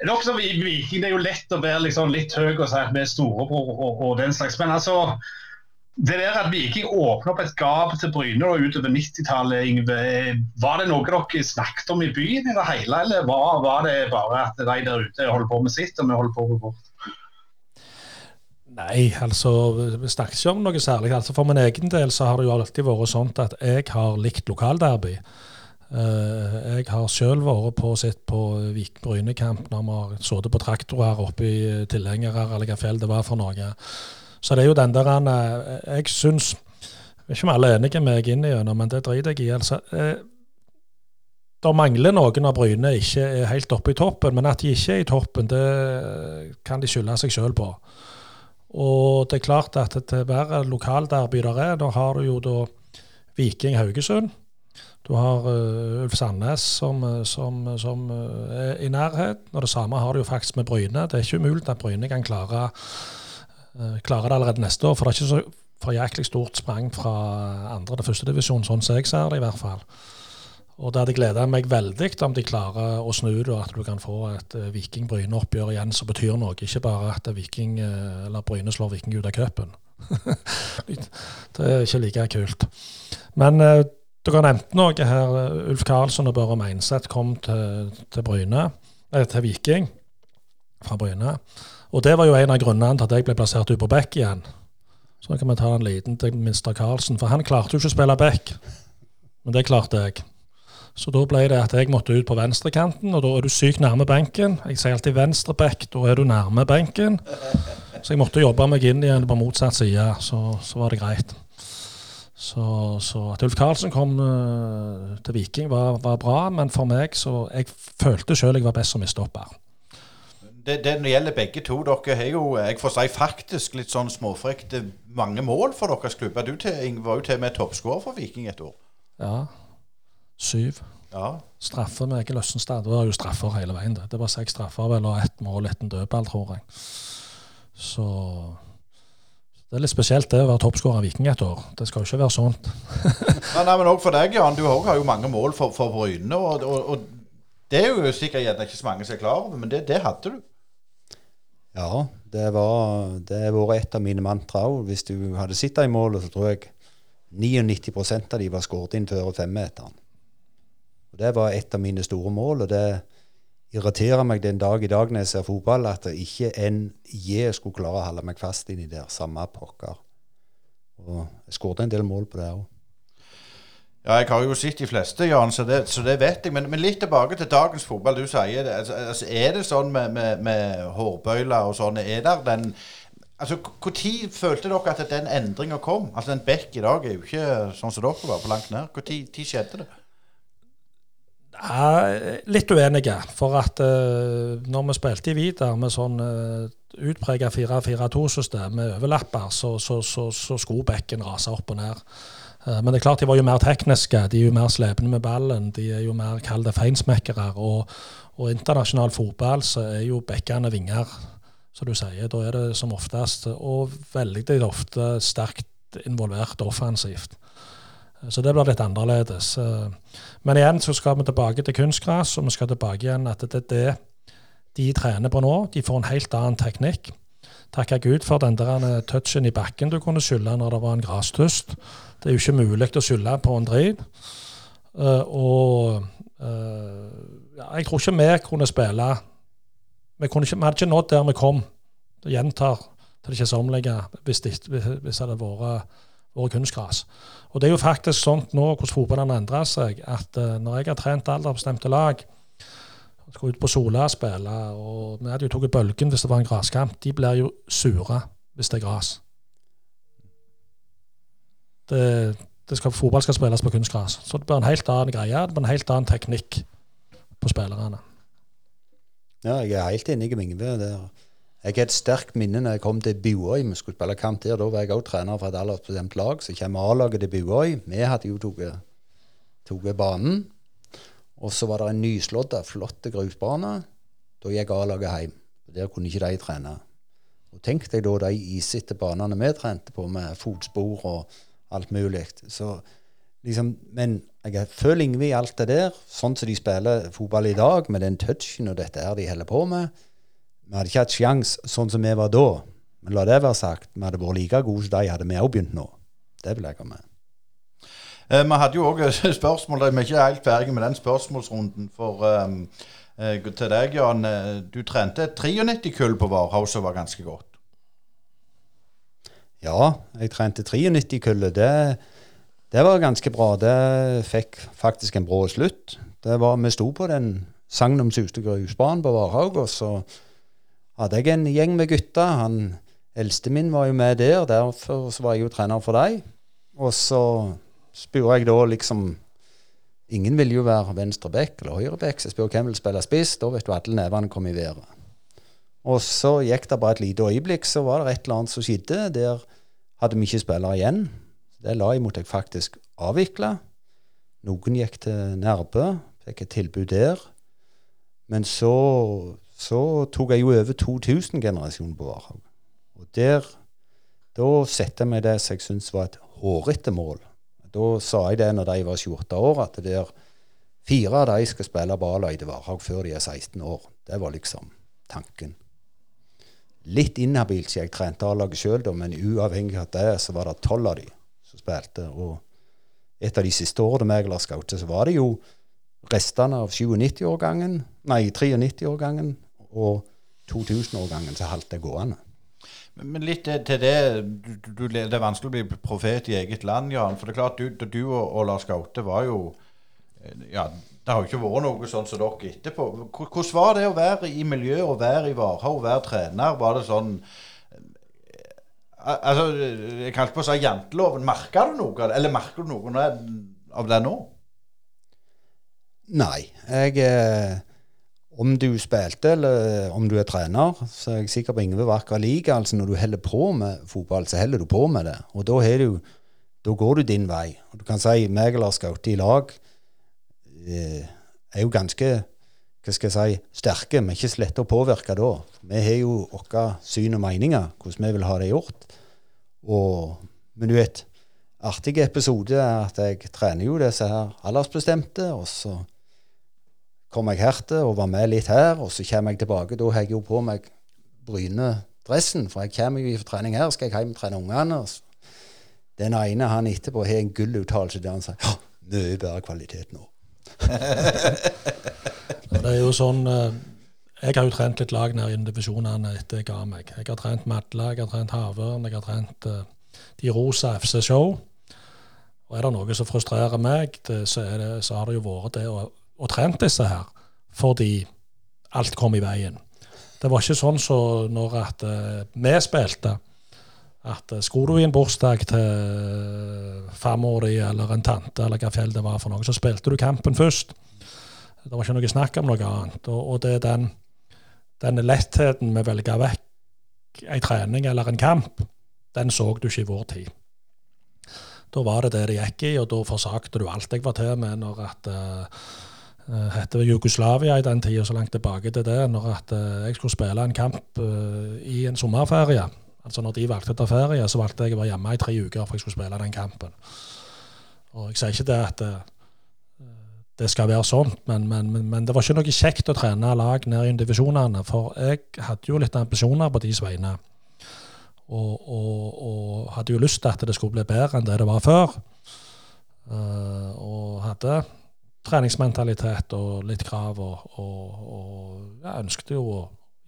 dere som Viking, det er jo lett å være liksom litt høy og si at vi er storebror og, og, den slags. Men altså, det der at Viking åpner opp et gap til Bryne og utover 90-tallet, Yngve, var det noe dere snakket om i byen i det hele, eller var, var det bare at de der ute holder på med sitt, og vi holder på med vårt? Nei, altså vi snakket ikke om noe særlig. Altså For min egen del så har det jo alltid vært sånn at jeg har likt lokalderby. Uh, jeg har sjøl vært på sett på Viking Bryne-kamp når vi har sittet på traktorer oppe i tilhengere eller hva fjell det var for noe. Så det er jo den der han Jeg syns ikke om alle er enige med meg innigjennom, men det driter jeg i. altså. Eh, det mangler noen av Bryne ikke er helt oppe i toppen, men at de ikke er i toppen, det kan de skylde seg sjøl på. Og det er klart at til hver lokalderby der er, da har du jo da Viking Haugesund. Du har uh, Ulf Sandnes som, som, som er i nærhet. Og det samme har du jo faktisk med Bryne. Det er ikke umulig at Bryne kan klare Eh, klarer det allerede neste år. For det er ikke så for jæklig stort sprang fra andre til første divisjon, sånn som jeg ser det i hvert fall. Og det hadde gleda meg veldig om de klarer å snu det, og at du kan få et uh, Viking-Bryne-oppgjør igjen som betyr noe. Ikke bare at Viking, uh, eller Bryne slår Viking ut av cupen. *laughs* det er ikke like kult. Men uh, dere nevnte noe her. Ulf Karlsson og Børre Meinseth kom til, til, Bryne, til Viking fra Bryne. Og det var jo en av grunnene til at jeg ble plassert ut på back igjen. Så kan vi ta en liten til Minster Karlsen, for han klarte jo ikke å spille back. Men det klarte jeg. Så da ble det at jeg måtte ut på venstrekanten, og da er du sykt nærme benken. Jeg sier alltid venstre back, da er du nærme benken. Så jeg måtte jobbe meg inn igjen på motsatt side, så, så var det greit. Så, så at Ulf Karlsen kom uh, til Viking var, var, bra, men for meg så Jeg følte sjøl jeg var best som midtstopper det, det gjelder begge to. Dere har jo jeg får si faktisk litt sånn småfrekt mange mål for deres klubber. Du til, var jo til og med toppskårer for Viking et år. Ja. Syv. Ja. Straffer med Egil Østenstad. Det var jo straffer hele veien. Det, det var seks straffer vel, og ett mål etter en dødball, tror jeg. Så det er litt spesielt det å være toppskårer av Viking et år. Det skal jo ikke være sånt. *laughs* nei, nei, men òg for deg, Jan. Du har jo mange mål for, for Bryne. Og, og, og, det er jo sikkert ikke så mange som er klar over, men det, det hadde du. Ja, det var har vært et av mine mantra òg. Hvis du hadde sittet i målet, så tror jeg 99% av de var skåret inn før femmeteren. Det var et av mine store mål, og det irriterer meg den dag i dag når jeg ser fotball, at det ikke en J skulle klare å holde meg fast inni der. Samme pokker. Og jeg skåret en del mål på det òg. Ja, jeg har jo sett de fleste, Jan, så det, så det vet jeg. Men, men, litt tilbake til dagens fotball. Du sier det. Altså, altså, er det sånn med, med, med hårbøyler og sånn? Er der den Altså, Når følte dere at den endringa kom? Altså, En bekk i dag er jo ikke sånn som dere var, på langt nær. Når skjedde det? Ja, litt uenige. For at uh, når vi spilte i Vidar med sånn uh, utprega 4-4-2-system med overlapper, så, så, så, så skulle bekken rase opp og ned. Eh, men det er klart de var jo mer tekniske, de er jo mer slepne med ballen. De er jo mer kall det feinsmekkere. Og, og internasjonal fotball så er jo bekkene vinger, som du sier. Da er det som oftest, og veldig ofte sterkt involvert offensivt. Så det blir litt annerledes. Eh, men igjen så skal vi tilbake til kunstgras, og vi skal tilbake igjen at det er det de trener på nå. De får en helt annen teknikk. Takke Gud for den der touchen i bakken du kunne skylde når det var en grastust. Det er jo ikke mulig å skylde på en drit. Uh, og uh, ja, jeg tror ikke vi kunne spille Vi, kunne ikke, vi hadde ikke nådd der vi kom. Det gjentar til det ikke hvis, det, hvis det hadde vært, vært kunstgras. Og det er jo faktisk sånn nå hvordan fotballen endra seg, at uh, når jeg har trent aldersbestemte lag Skulle ut på Sola og spille, og vi hadde jo tatt bølgen hvis det var en graskamp. De blir jo sure hvis det er skal, fotball skal spilles på kunstgras. Så det blir en helt annen greie. Det blir en helt annen teknikk på spillerne. Ja, jeg er helt enig med Ingve. Jeg har et sterkt minne når jeg kom til Buøy. Vi skulle spille kamp der. Da var jeg òg trener for et aldersbestemt lag. Så kommer A-laget til Buøy. Vi hadde jo tatt banen. Og så var det en nyslått, flott grusbane. Da gikk A-laget hjem. Der kunne ikke de trene. Og Tenk deg da de isete banene vi trente på, med fotspor og alt mulig. Så liksom, Men jeg føler Ingve i alt det der, sånn som de spiller fotball i dag, med den touchen og dette her de holder på med. Vi hadde ikke hatt sjans sånn som vi var da. Men la det være sagt, vi hadde vært like gode som de hadde vi òg begynt nå. Det vil jeg ha med. Eh, vi hadde jo òg *laughs* spørsmål, vi er ikke helt ferdige med den spørsmålsrunden. For um, til deg, Jan. eh, Du trente 93-kull på Varhaug som var ganske godt. Ja, jeg trente 93-kullet. Det, det var ganske bra. Det fikk faktisk en brå slutt. Det var, vi sto på den sagnomsuste grusbanen på Varhaug, og så hadde jeg en gjeng med gutter. Han eldste min var jo med der, derfor var jeg jo trener for dem. Og så spurte jeg da liksom Ingen vil jo være venstre back eller høyre så jeg spurte hvem vil spille spiss. Da vet du alle nevene kom i været. Og så gikk det bare et lite øyeblikk, så var det et eller annet som skjedde. Der hadde vi ikke spillere igjen. Det la jeg mot jeg faktisk avvikle. Noen gikk til Nærbø, fikk et tilbud der. Men så, så tok jeg jo over 2000-generasjonen på Varhaug. Og der Da satte jeg meg det som jeg syntes var et hårete mål. Da sa jeg det når de var 28 år, at det der fire av de skal spille balløyde Varhaug før de er 16 år. Det var liksom tanken. Litt inhabilt siden jeg trente A-laget sjøl, men uavhengig av det, så var det tolv av de som spilte. Og et av de siste årene meg la scoute, så var det jo restene av 97-årgangen, nei, 93-årgangen og 2000-årgangen som holdt det gående. Men litt til det du, Det er vanskelig å bli profet i eget land, Jan. For det er klart, du, du og, og Lars Gaute var jo eh, Ja, det har jo ikke vært noe sånn som dere etterpå. Hvor- Hvordan var det å være i miljøet, å være i Varhaug, være trener? Var det sånn eh, Altså, jeg kalte på å si janteloven. Merker du noe av det? Eller merker du noe av det nå? Nei. Jeg eh, Om du spilte eller om du er trener, så er jeg sikker på Ingve var akkurat like. Altså når du holder på med fotball, så holder du på med det. Og da, har du, da går du din vei. Og du kan si meg og Lars i lag eh, er jo ganske hva skal jeg si, sterke. Er ikke slette å påvirke da. Vi har jo våre syn og meninger, hvordan vi vil ha det gjort. Og, men du vet, artig episode er at jeg trener jo disse her aldersbestemte, og så kom jeg her til og var med litt her, og så kommer jeg tilbake. Da har jeg jo på meg Bryne-dressen, for jeg kommer jo fra trening her, skal jeg hjem og trene ungene. Den ene han etterpå har en gulluttalelse der han sier ja, mye bedre kvalitet nå. *laughs* Det er jo sånn eh, Jeg har jo trent litt lag nede i divisjonene etter jeg ga meg. Jeg har trent Madla, jeg har trent Havørn, jeg har trent eh, de rosa FC Show. Og er det noe som frustrerer meg, det, så, det, så har det jo vært det å, å trent disse her fordi alt kom i veien. Det var ikke sånn som når at eh, vi spilte. At eh, skulle du i en bursdag til farmor di eller en tante eller hva fjell det var for noe, så spilte du kampen først. Det var ikke noe snakk om noe annet. Og, og det er den, den lettheten med å velge vekk en trening eller en kamp, den så du ikke i vår tid. Da var det det det gikk i, og da forsakte du alt jeg var til med når at uh, hette Jugoslavia i den tida, så langt tilbake til det, når at eh, jeg skulle spille en kamp eh, i en sommerferie. Altså når de valgte å ta ferie, så valgte jeg å være hjemme i tre uker for jeg skulle spille den kampen. Og jeg sier ikke det at eh, det skal være sånn, men, men, men, men det var ikke noe kjekt å trene lag ned i divisjonene, for jeg hadde jo litt ambisjoner på deres vegne. Og, og, og hadde jo lyst til at det skulle bli bedre enn det det var før. Eh, og hadde treningsmentalitet og litt krav, og, og, og jeg ønsket jo å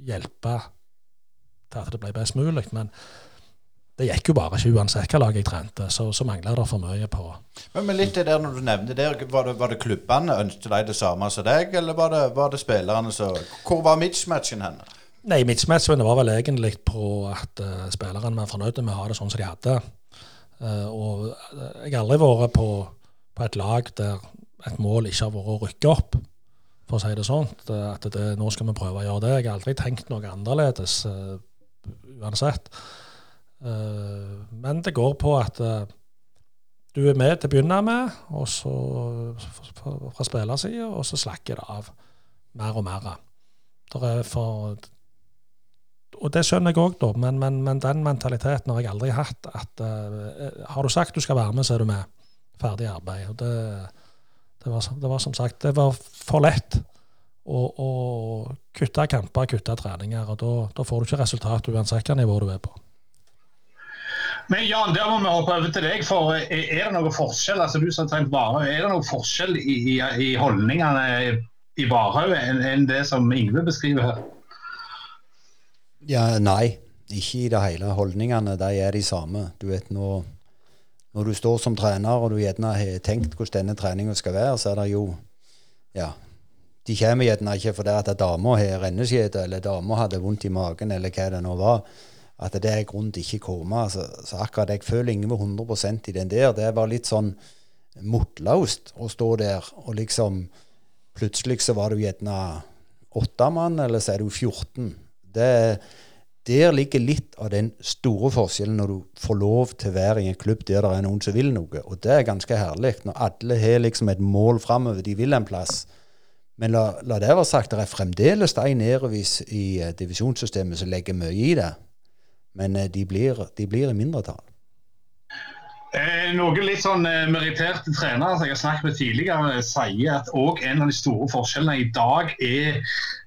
hjelpe til at det ble best mulig. Men det gikk jo bare ikke uansett hva lag jeg trente, så, så mangla det for mye på Men, men litt det der når du nevnte det, var det, var det klubbene ønsket de det samme som deg, eller var det, var det spillerne som Hvor var mismatchen henne? Nei, mismatchen var vel egentlig på at uh, spillerne var fornøyde med å ha det sånn som de hadde. Uh, og eh, jeg har aldri vært på, på et lag der et mål ikke har vært å rykke opp, for å si det sånn. At det, nå skal vi prøve å gjøre det. Jeg har aldri tenkt noe annerledes uh, uansett. Uh, men det går på at uh, du er med til å begynne med, og så fra, spillersida, og så slakker det av mer og mer. Er for og det skjønner jeg òg, men, men, men, den mentaliteten har jeg aldri hatt. at Har du sagt du skal være med, så er du med. Ferdig arbeid. og det, det, var, det var som sagt det var for lett å, å kutte kamper, kutte treninger. og Da, da får du ikke resultat uansett hvilket nivå du er på. Men Jan, der må vi hoppe over til deg. for Er det noe forskjell altså du som har trent Varhaug, er det noe forskjell i, i, i holdningene i Varhaug enn en det som Ingve beskriver her? Ja, nei. Ikke i det hele. Holdningene de er de samme. Du vet, når, når du står som trener og du gjerne har tenkt hvordan denne treninga skal være, så er det jo Ja. De kommer gjerne ikke fordi at dama har renneskjede, eller dama hadde vondt i magen, eller hva det nå var at det er grunn til ikke å komme. Så, så akkurat jeg føler ingen var 100% i den der. Det var litt sånn motløst å stå der og liksom Plutselig så var du gjerne åtte mann, eller så er du 14. Det, der ligger litt av den store forskjellen når du får lov til å være i en klubb der det er noen som vil noe. Og det er ganske herlig. Når alle har liksom et mål framover, de vil en plass. Men la, la det være sagt, det er fremdeles de nedover i uh, divisjonssystemet som legger mye i det. Men eh, de blir, de blir i mindretall. Eh, noen litt sånn eh, meritterte trenere som jeg har snakket med tidligere, sier at òg en av de store forskjellene i dag er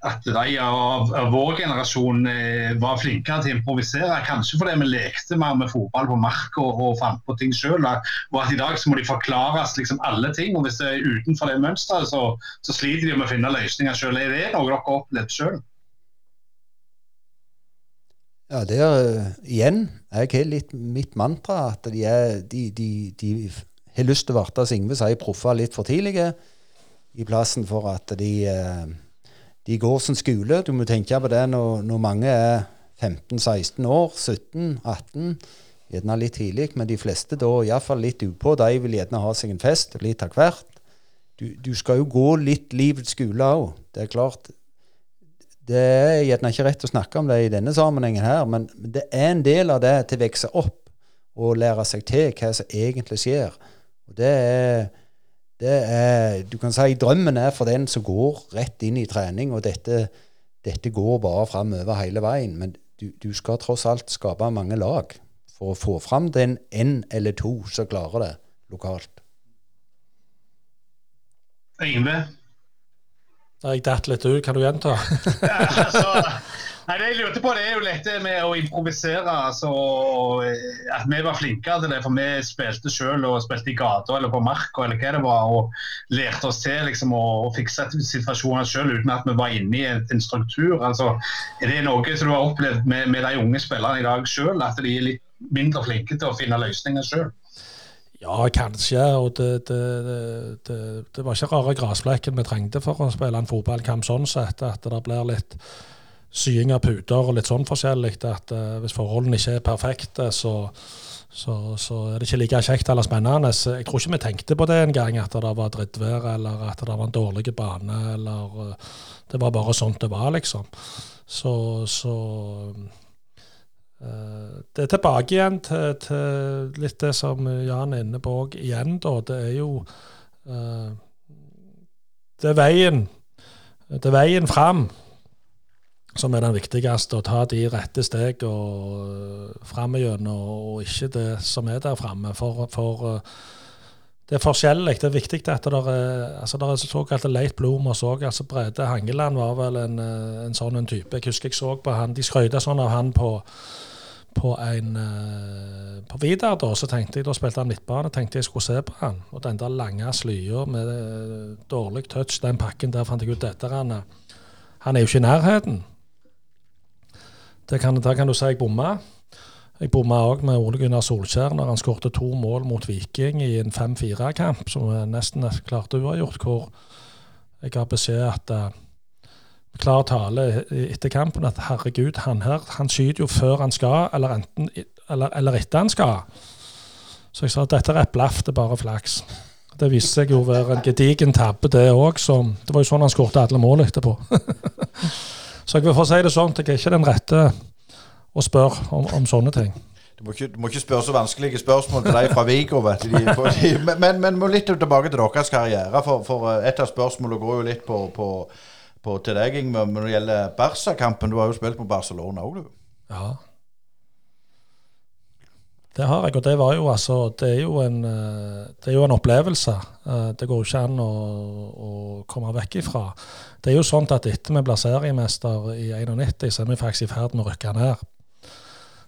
at de av, vår generasjon eh, var flinkere til å improvisere. Kanskje fordi vi lekte mer med fotball på mark og, og fant på ting sjøl. Og at i dag så må de forklares liksom alle ting. og Hvis det er utenfor det mønsteret, så, så sliter de med å finne løsninger sjøl. Er det noe dere har opplevd sjøl? Ja, det er uh, igjen Jeg har litt mitt mantra at de, er, de, de, de har lyst til å bli, som Ingve sier, proffer litt for tidlige. I plassen for at de, uh, de går som skole. Du må tenke på det når, når mange er 15-16 år, 17-18. Gjerne litt tidlig, men de fleste da iallfall litt utpå. De vil gjerne ha seg en fest litt av hvert. Du, du, skal jo gå litt livets skole òg. Det er klart, det er gjerne ikke rett å snakke om det i denne sammenhengen her, men det er en del av det til å vokse opp og lære seg til hva som egentlig skjer. Og det er, det er Du kan si drømmen er for den som går rett inn i trening, og dette, dette går bare framover hele veien. Men du, du, skal tross alt skape mange lag for å få fram den én eller to som klarer det lokalt. Yngve? Jeg datt litt ut. Kan du gjenta? *laughs* ja, altså, nei, det jeg lurte på, det er jo dette med å improvisere. Altså, at vi var flinkere til det, for vi spilte selv og spilte i gata eller på marka eller hva det var. Og lærte oss til liksom, å, fikse situasjoner selv uten at vi var inne i en, en struktur. Altså, er det noe som du har opplevd med, med de unge spillerne i dag selv, at de er litt mindre flinke til å finne løsninger selv? Ja, kanskje. Og det, det, det, det var ikke rare gressflekken vi trengte for å spille en fotballkamp sånn sett. At det blir litt sying av puter og litt sånn forskjellig. At uh, hvis forholdene ikke er perfekte, så, så, så, er det ikke like kjekt eller spennende. Jeg tror ikke vi tenkte på det en gang, at det var drittvær eller at det var en dårlig bane. eller uh, Det var bare sånn det var, liksom. Så, så Eh, det er tilbake igjen til, til, litt det som Jan er inne på òg igjen, da. Det er jo uh, Det er veien. Det er veien fram som er den viktigste. Å ta de rette steg og fram igjennom, og ikke det som er der framme. For, for uh, det er forskjellig. Det er viktig at det er, altså det er såkalte late bloomers òg. Altså Brede Hangeland var vel en, en sånn en type. Jeg husker jeg så på han, De skrøyta sånn av han på på en uh, på Vidar, da, så tenkte jeg, da spilte han midtbane, tenkte jeg skulle se på han. Og den der lange slya med uh, dårlig touch, den pakken der fant jeg ut dette. Han, han er jo ikke i nærheten. Det kan, der kan du si jeg bomma. Jeg bomma òg med Ole Gunnar Solskjær når han skårte to mål mot Viking i en 5-4-kamp, som nesten klarte uavgjort, hvor jeg har beskjed at uh, klar tale etter kampen at herregud, han her han skyter jo før han skal, eller, enten, eller, eller etter han skal. Så jeg sa at dette er et blaff, det er bare flaks. Det viste seg jo å være en gedigen tabbe, det òg. Det var jo sånn han skårte alle mål etterpå. *laughs* så jeg vil få si det sånn, jeg er ikke den rette å spørre om, om sånne ting. Du må, ikke, du må, ikke, spørre så vanskelige spørsmål til deg fra Viggo. Men, men, men, litt tilbake til deres karriere. For, for et av spørsmålene går jo litt på, på på, til deg, Ingmar, når det gjelder Barca-kampen. Du har jo spilt på Barcelona òg, du. Ja. Det har jeg, og det var jo altså Det er jo en, eh, det er jo en opplevelse. Eh, det går jo ikke an å, å, komme vekk ifra. Det er jo sånn at etter vi blir seriemester i 91, så er vi faktisk i ferd med å rykke ned.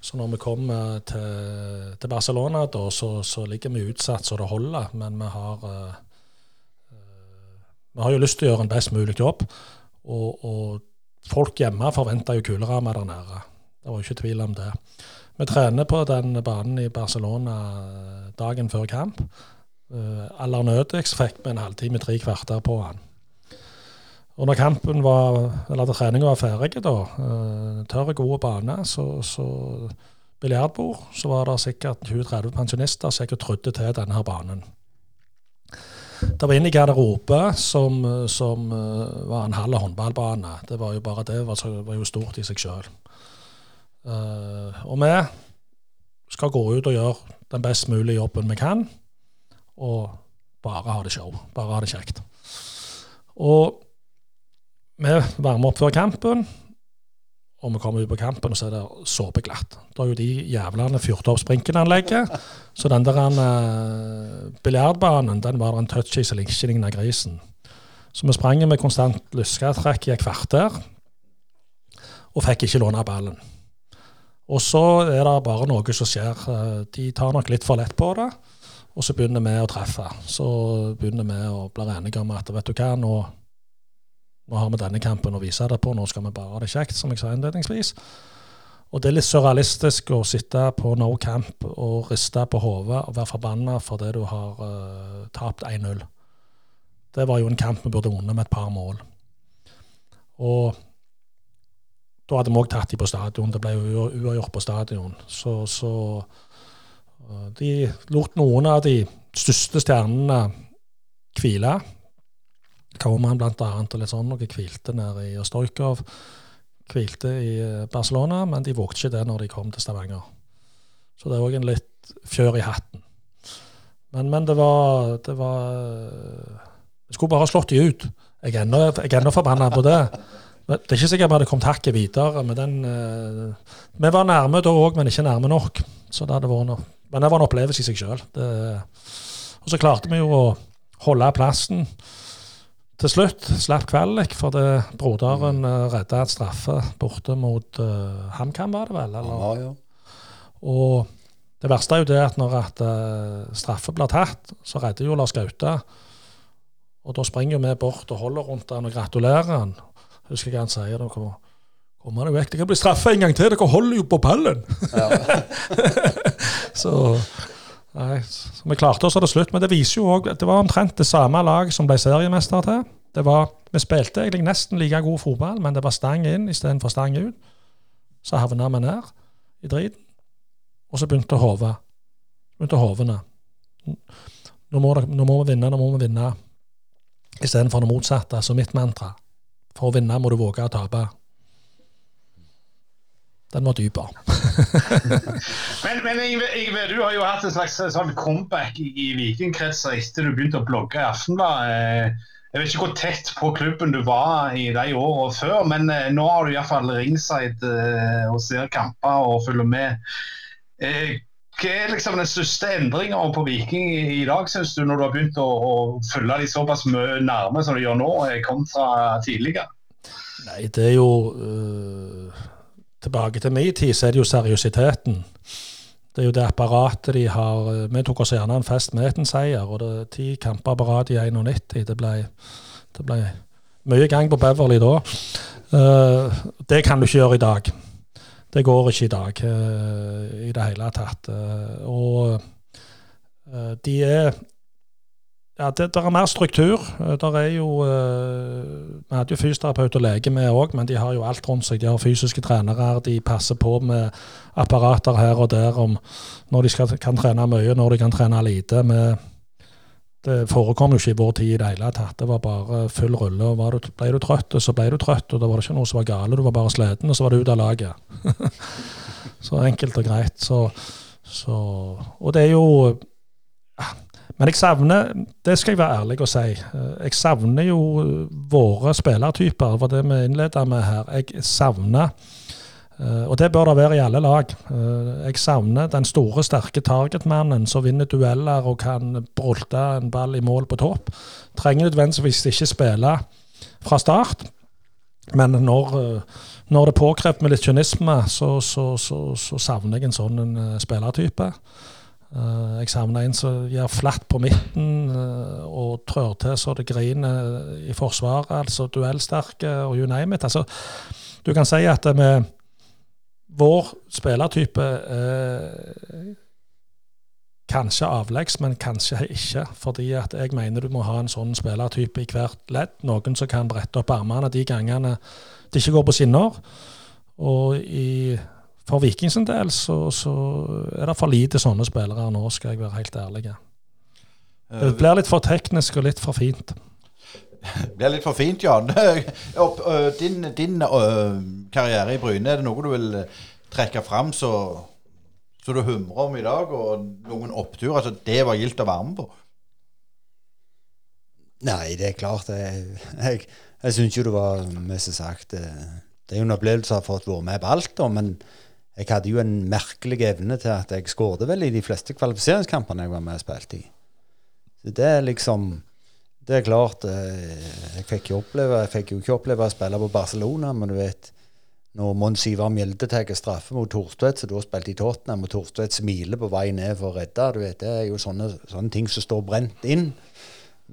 Så når vi kommer til, til Barcelona, da, så, så ligger vi utsatt så det holder. Men vi har, eh, vi har jo lyst til å gjøre en best mulig jobb. Og, og folk hjemme forventer jo kulerammer der nede. Det var jo ikke tvil om det. Vi trener på den banen i Barcelona eh, dagen før kamp. Uh, aller nødigst fikk vi en halvtime, tre kvarter på han. Og når kampen var, eller treninga var ferdig, da, uh, tørr, god bane, så, så biljardbord, så var det sikkert 20-30 pensjonister som jeg trodde til denne her banen. Det var inne i garderobe som, som uh, var en halv håndballbane. Det var jo bare det, var, var jo stort i seg sjøl. Uh, og vi skal gå ut og gjøre den best mulige jobben vi kan og bare ha det show. Bare ha det kjekt. Og vi varmer opp før kampen, og vi kommer ut på kampen, og så er det såpeglatt. Da er jo de jævlene fyrt opp sprinkelanlegget, så den der uh, biljardbanen den var det en touch i som ikke grisen. Så vi sprang med konstant lysketrekk i et kvarter, og fikk ikke låne ballen. Og så er det bare noe som skjer. Eh, de tar nok litt for lett på det. Og så begynner vi å treffe. Så begynner vi å bli enige om at vet du hva, nå, nå har vi denne kampen å vise det på, nå skal vi bare ha det kjekt, som jeg sa innledningsvis. Og det er litt surrealistisk å sitte på no camp og riste på hodet og være forbanna fordi du har uh, tapt 1-0. Det var jo en kamp vi burde vunnet med et par mål. Og da hadde vi òg tatt dem på stadion. Det ble jo uavgjort på stadion. Så, så de lot noen av de største stjernene hvile. Kauman blant annet, og litt sånn, og hvilte nede i Stojkov. Hvilte i eh, Barcelona, men de vågte ikke det når de kom til Stavanger. Så det er òg en litt fjør i hatten. Men, men det var Det var Jeg skulle bare slått de ut. Jeg er ennå, ennå forbanna på det. Det er ikke sikkert vi hadde kommet hakket videre med den. Uh, vi var nærme da òg, men ikke nærme nok. Så det hadde vært noe. Men det var en opplevelse i seg sjøl. Og så klarte vi jo å holde plassen til slutt. Slapp kvalik fordi broderen uh, redda et straffe borte mot uh, HamKam, var det vel? Eller? Ja, ja. Og det verste er jo det at når at, uh, straffe blir tatt, så redder jo Lars Gaute. Og da springer vi bort og holder rundt han og gratulerer han. Jeg husker hva han sier. da kommer Kommer det vekk. Det kan bli straffa en gang til. Dere holder jo på pallen! Ja. *laughs* så, nei, så vi klarte oss til slutt. Men det viser jo også, det var omtrent det samme lag som ble seriemester til. Det var, vi spilte egentlig nesten like god fotball, men det var stang inn istedenfor stang ut. Så havna vi ned i driten. Og så begynte hodet. Begynte hovene. Nå må, nå må vi vinne, nå må vi vinne. Istedenfor det motsatte. Så mitt mantra. For å vinne må du våge å tape. Den var dypere. *laughs* men, men Yngve, du har jo hatt en slags sånn comeback i, i vikingkretser etter du begynte å blogge i Aftenbladet. Eh, jeg vet ikke hvor tett på klubben du var i de årene før, men eh, nå har du iallfall ringside eh, og ser kamper og følger med. Hva er liksom den største endringa på Viking i dag, syns du, når du har begynt å, å følge de såpass mye nærme som du gjør nå, kontra tidligere? Nei, det er jo øh tilbake til min tid, så er det jo seriøsiteten. Det er jo det apparatet de har eh, Vi tok oss gjerne en fest med en seier, og det er ti kamper på rad i 91. Det ble, det ble mye gang på Beverly da. Uh, det kan du ikke gjøre i dag. Det går ikke i dag uh, i det hele tatt. Uh, og de er ja, det, det, er mer struktur. Eh, der er jo uh, Vi hadde jo fysioterapeut og lege med òg, men de har jo alt rundt seg. De har fysiske trenere, de passer på med apparater her og der om når de skal, kan trene mye, når de kan trene lite. Med, det forekom jo ikke i vår tid i det hele tatt. Det var bare full rulle. og du, Ble du trøtt, så ble du trøtt. og Da var det ikke noe som var gale, du var bare sliten, og så var du ute av laget. *laughs* så enkelt og greit. Så, så, og det er jo men jeg savner, det skal jeg være ærlig og si, eh, jeg savner jo våre spillertyper. Det var det vi innleda med her. Jeg savner eh, og det bør det være i alle lag. Eh, jeg savner den store, sterke targetmannen som vinner dueller og kan brolte en ball i mål på topp. Trenger nødvendigvis ikke spille fra start, men når, når det er påkrevd med litt kynisme, så, så, så, så savner jeg en sånn spillertype. Uh, jeg savner en som gjør flatt på midten uh, og trør til så det griner i forsvaret. Altså duellsterke og you name it. Altså, du kan si at med vår spillertype uh, Kanskje avleggs, men kanskje ikke. Fordi at jeg mener du må ha en sånn spillertype i hvert ledd. Noen som kan brette opp armene de gangene det ikke går på skinner. Og i, for Vikings del så, så, er det for lite sånne spillere nå, skal jeg være helt ærlig. Det blir litt for teknisk og litt for fint. Det *laughs* blir litt for fint, Jan. Din, din karriere i Bryne, er det noe du vil trekke fram så så du humrer om i dag, og noen oppturer. Altså, det var gildt å være med på. Nei, det er klart. Jeg, jeg, jeg syns jo det var mest sagt eh, Det er jo en opplevelse å ha fått være med på alt, da, men jeg hadde jo en merkelig evne til at jeg skåret vel i de fleste kvalifiseringskampene jeg var med og spilte i. Så det er liksom Det er klart eh, Jeg fikk jo oppleve Jeg fikk jo ikke oppleve å spille på Barcelona, men du vet når Mons Ivar Mjelde tar straffe mot Torstvedt, som da spilte i Tottenham, og Torstvedt smiler på vei ned for å redde. du vet, Det er jo sånne, sånne ting som står brent inn.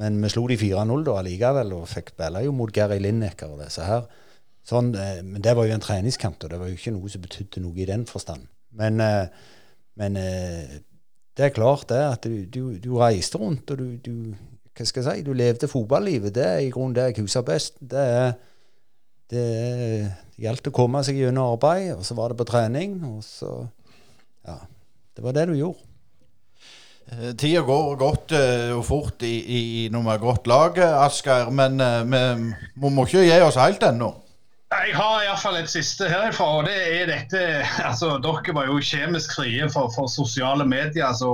Men vi slo de 4-0 da allikevel, og fikk spille jo mot Gary Lineker og disse her. Sånn, eh, men det var jo en treningskamp, og det var jo ikke noe som betydde noe i den forstand. Men, eh, men eh, det er klart det at du, du, du reiste rundt, og du, du, hva skal jeg si, du levde fotballivet. Det er i grunnen det jeg husker best. Det det, det gjaldt å komme seg gjennom arbeid, og så var det på trening. Og så Ja. Det var det du gjorde. Tida går godt og fort i, i, når vi har godt lag, Asgeir. Men vi må ikke gi oss helt ennå. Jeg har iallfall et siste herifra. og det er dette, altså Dere var jo kjemisk frie for, for sosiale medier. så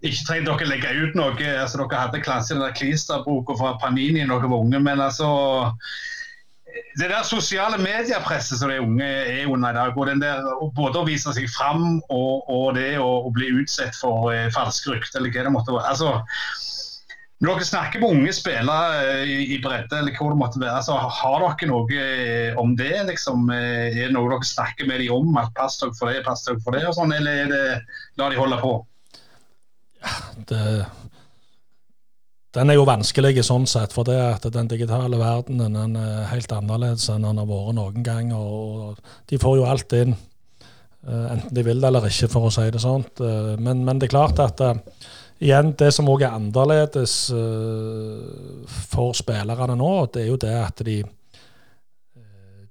Ikke trengte dere legge ut noe. altså Dere hadde kanskje den den klisterboka fra Panini da dere var unge. Men altså det der sosiale mediepresset som de unge er under i dag, og den der, både å vise seg fram og, og det å, å, bli utsatt for eh, falske rykter, eller hva det måtte være altså, Når dere snakker med unge spillere eh, i, i bredde, eller hvor det måtte være, så har dere noe eh, om det? Liksom, eh, er det noe dere snakker med dem om? at Pass dere for det, pass dere for det, og sånn, eller er det, la de holde på? Ja, det den er jo vanskelig sånn sett, for det at den digitale verdenen den er helt annerledes enn den har vært noen gang. og De får jo alt inn, enten de vil det eller ikke, for å si det sånn. Men, men, det er klart at igjen, det som òg er annerledes uh, for spillerne nå, det er jo det at de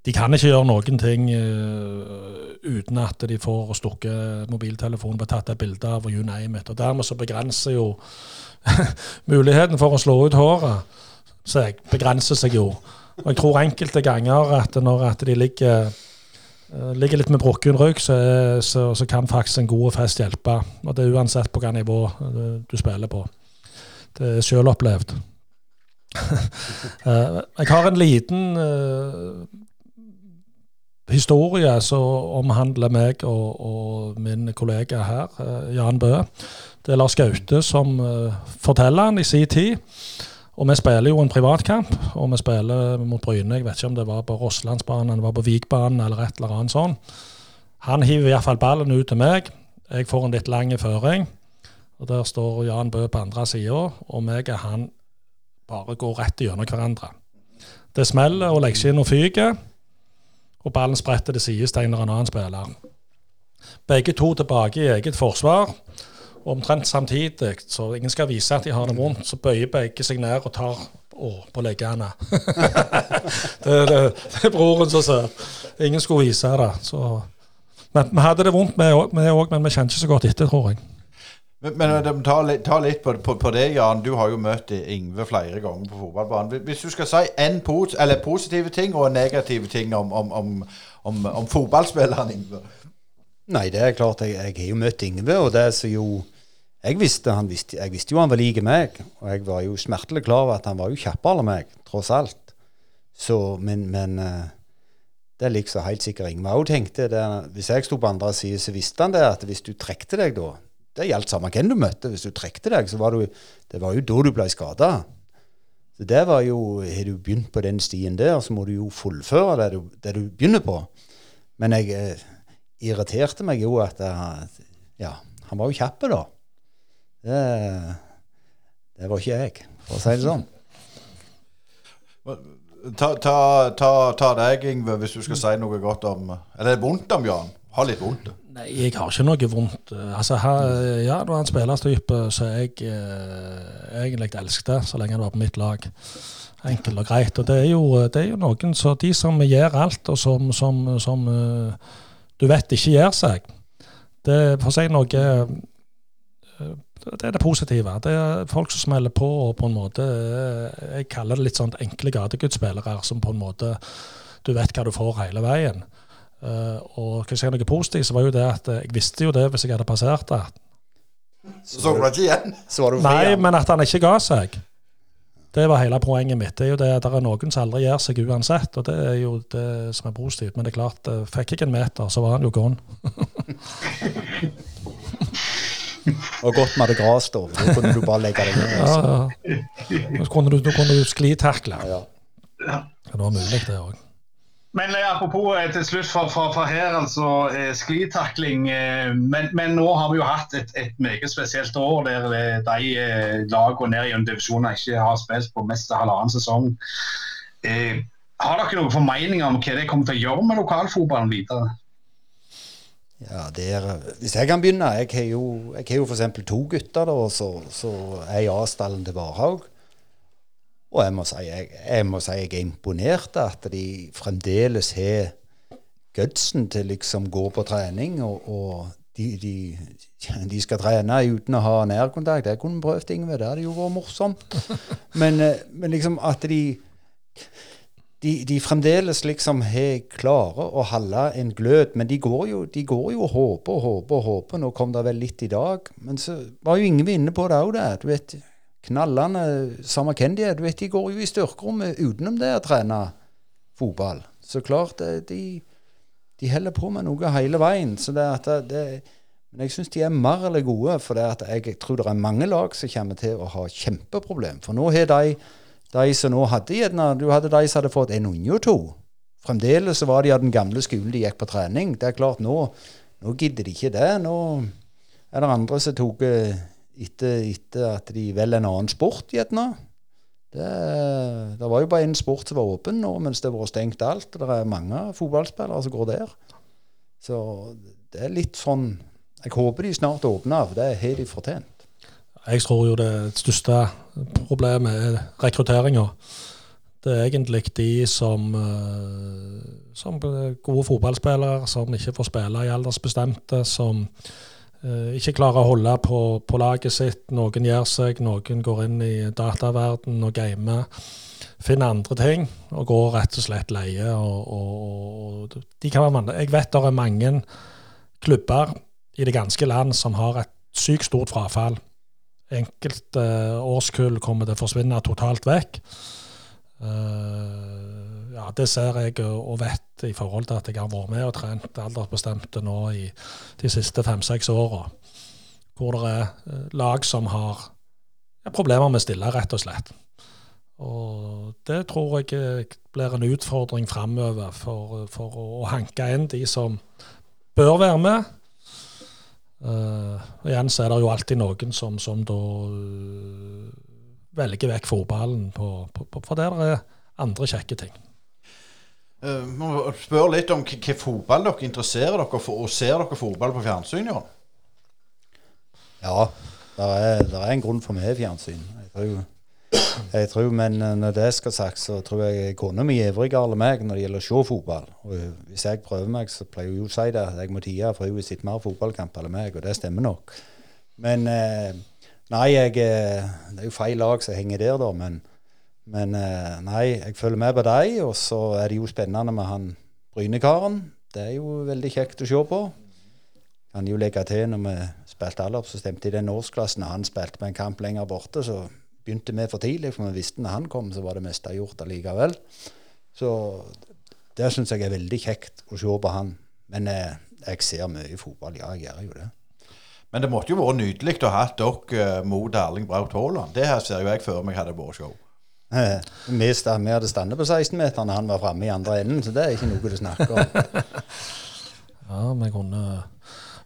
de kan ikke gjøre noen ting uh, uten at de får stukket mobiltelefonen og tatt et bilde av og you name it. Og Dermed så begrenser jo *laughs* muligheten for å slå ut håret seg, begrenser seg jo. Og jeg tror enkelte ganger at når at de ligger, ligger litt med brukken røyk, så, så, så, kan faktisk en god fest hjelpe. Og det er uansett på hvilket nivå uh, du spiller på. Det er selvopplevd. opplevd. *laughs* jeg har en liten historie som omhandler meg og, og, min kollega her, Jan Bø. Det er Lars Gaute som uh, forteller han i sin tid. Og vi spiller jo en privatkamp, og vi spiller mot Bryne. Jeg vet ikke om det var på Rosslandsbanen, det på Vikbanen eller et eller annet sånn. Han hiver iallfall ballen ut til meg. Jeg får en litt lang føring. Og Der står Jan Bø på andre sida, og meg og han bare går rett gjennom hverandre. Det smeller, og leggskinn og fyker, og ballen spretter til sides til en annen spiller. Begge to tilbake i eget forsvar omtrent samtidig, så ingen skal vise at de har det vondt, så bøyer begge seg ned og tar å, på leggene. *laughs* det, det, det, er broren som ser. Ingen skulle vise det. Så. Men vi hadde det vondt, vi òg, men vi kjente ikke så godt etter, tror jeg. Men, men ta, litt, ta litt på, på, på, det, Jan. Du har jo møtt Ingve flere ganger på fotballbanen. Hvis du skal si en pos positive ting og en negative ting om, om, om, om fotballspilleren Ingve Nei, det er klart. Jeg, jeg har jo møtt Ingve, og det som jo jeg visste, visste, jeg visste, jo han var lik meg, og jeg var jo smertelig klar over at han var jo kjappere enn meg, tross alt. Så, men, men eh, det er liksom helt sikkert Ingvar òg tenkte. Det, hvis jeg sto på andre siden, så visste han det, at hvis du trekte deg da Det gjaldt samme hvem du møtte. Hvis du trekte deg, så var du Det var jo da du ble skada. Så det var jo, Har du begynt på den stien der, så må du jo fullføre det du, det du begynner på. Men jeg eh, irriterte meg jo at eh, Ja, han var jo kjapp, da. Det, det var ikke jeg, for å si det sånn. Ta, ta, ta, ta deg, Yngve, hvis du skal si noe godt om Eller er det vondt om Jan? Har litt vondt? Nei, jeg har ikke noe vondt. Altså, her, ja, det var spillerstype, spillertype som jeg eh, egentlig elsket så lenge det var på mitt lag. Enkelt og greit. Og det er jo, det er jo noen så de som gjør alt, og som, som, som eh, du vet ikke gjør seg. Det er For seg noe eh, det er det positive. Det er folk som smeller på og på en måte eh, Jeg kaller det litt sånn enkle gategudsspillere som på en måte Du vet hva du får hele veien. Eh, og hva jeg noe positivt, så var jo det at jeg visste jo det hvis jeg hadde passert det. Så så du ikke igjen? Nei, men at han ikke ga seg. Det var hele poenget mitt. Det er jo det at det er noen som aldri gir seg uansett, og det er jo det som er positivt. Men det er klart, eh, fikk jeg en meter, så var han jo gone. *laughs* Og godt med det gras, da. Da kunne du bare legge deg ned. Ja, altså. ja. Så kunne du, da kunne du sklitakle. Ja. Ja. Det var mulig, det òg. Men eh, apropos eh, til slutt fra, fra, fra her, altså eh, sklitakling. Men, men nå har vi jo hatt et, et meget spesielt år der de lagene ned i divisjoner ikke har spilt på mest halvannen sesong. Har dere noen formeninger om hva det kommer til å gjøre med lokalfotballen videre? Ja, er, hvis jeg kan begynne Jeg har jo, jeg har jo f.eks. to gutter da, så er i A-stallen til Varhaug. Og jeg må, si, jeg, jeg må si jeg er imponert at de fremdeles har gutsen til liksom gå på trening. Og, og de, de, de skal trene uten å ha nærkontakt. Jeg kunne prøvd, Ingve. Det hadde jo vært morsomt. Men, eh, men liksom at de de, de fremdeles liksom har klarer å holde en glød, men de går jo, de går jo og håper og håper og håper. Nå kom det vel litt i dag, men så var jo Ingve inne på det òg, det. Du vet, knallene, samme hvem de er, du vet, de går jo i styrkerommet utenom det å trene fotball. Så klart, de, de holder på med noe hele veien. Så det at det, men jeg syns de er mer eller gode, for jeg tror det er mange lag som kommer til å ha kjempeproblem. For nå har de de som nå hadde gjerne Du hadde de som hadde fått en unge og to. Fremdeles var de av den gamle skolen de gikk på trening. Det er klart, nå, nå gidder de ikke det. Nå er det andre som tok eh, etter, etter at de velger en annen sport, gjerne. Det, det var jo bare én sport som var åpen nå, mens det var stengt alt. Det er mange fotballspillere som går der. Så det er litt sånn Jeg håper de snart åpner, for det har de fortjent. Jeg tror jo det største problemet er rekrutteringa. Det er egentlig de som, eh, som gode fotballspillere, som ikke får spille i aldersbestemte, som ikke klarer å holde på, på laget sitt. Noen gjør seg, noen går inn i dataverden og gamer. Finner andre ting og går rett og slett leie. Og, og, og de kan være mange. Jeg vet det er mange klubber i det ganske land som har et sykt stort frafall enkelte årskull kommer til å forsvinne totalt vekk. Uh, ja, Det ser jeg og vet i forhold til at jeg har vært med og trent aldersbestemte nå i de siste fem-seks åra. Hvor det er uh, lag som har problemer med stille, rett og slett. Og det tror jeg blir en utfordring framover for, for å hanke inn de som bør være med. Uh, igjen så er det jo alltid noen som, som da velger vekk fotballen på, for det er andre kjekke ting. Uh, må spørre litt om hva fotball dere interesserer dere for, og ser dere fotball på fjernsyn? Ja, ja det er, er en grunn for meg fjernsyn. Jeg tror, jeg tror, Men når det skal sagt, så tror jeg kona mi er ivrigere enn meg når det gjelder å se fotball. Og hvis jeg prøver meg, så pleier hun å si det. Jeg må tie, for hun har sett mer fotballkamp enn meg, og det stemmer nok. Men uh, Nei, jeg, det er jo feil lag som henger der, da. Men, men nei, jeg følger med på dem. Og så er det jo spennende med han Brynekaren. Det er jo veldig kjekt å se på. Kan jo legge til når vi spilte alle opp, så stemte i den årsklassen. Han spilte med en kamp lenger borte, så begynte vi for tidlig. For vi visste når han kom, så var det meste gjort allikevel. Så det syns jeg er veldig kjekt å se på han. Men eh, jeg ser mye fotball, ja, jeg gjør jo det. Men det måtte jo vært nydelig å ha hatt dere mot Erling Braut Haaland. Det her ser jo jeg før meg hadde vært show. Eh, Vi, vi hadde standet på 16-meteren, han var framme i andre enden, så det er ikke noe du snakker om. *laughs* Ja, vi kunne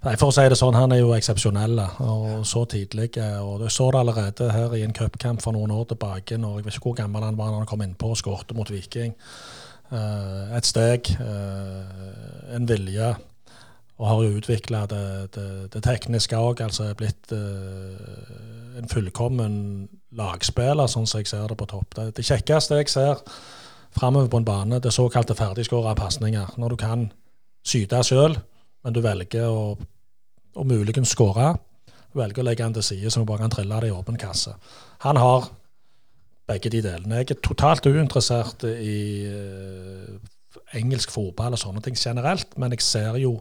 Nei, For å si det sånn, han er jo eksepsjonell og så tidlig. og Du så det allerede her i en cupkamp for noen år tilbake. når Jeg vet ikke hvor gammel han var da han kom innpå og skårte mot Viking. Eh, et steg, eh, en vilje, og har jo utvikla det, det, det tekniske òg. Altså blitt eh, en fullkommen lagspiller, sånn som jeg ser det på topp. Det, det kjekkeste jeg ser framover på en bane, det er såkalte ferdigskåra pasninger. Når du kan syte sjøl, men du velger å, å muligens skåre. Du velger å legge den til side, så du bare kan trille det i åpen kasse. Han har begge de delene. Jeg er totalt uinteressert i eh, engelsk fotball og sånne ting generelt, men jeg ser jo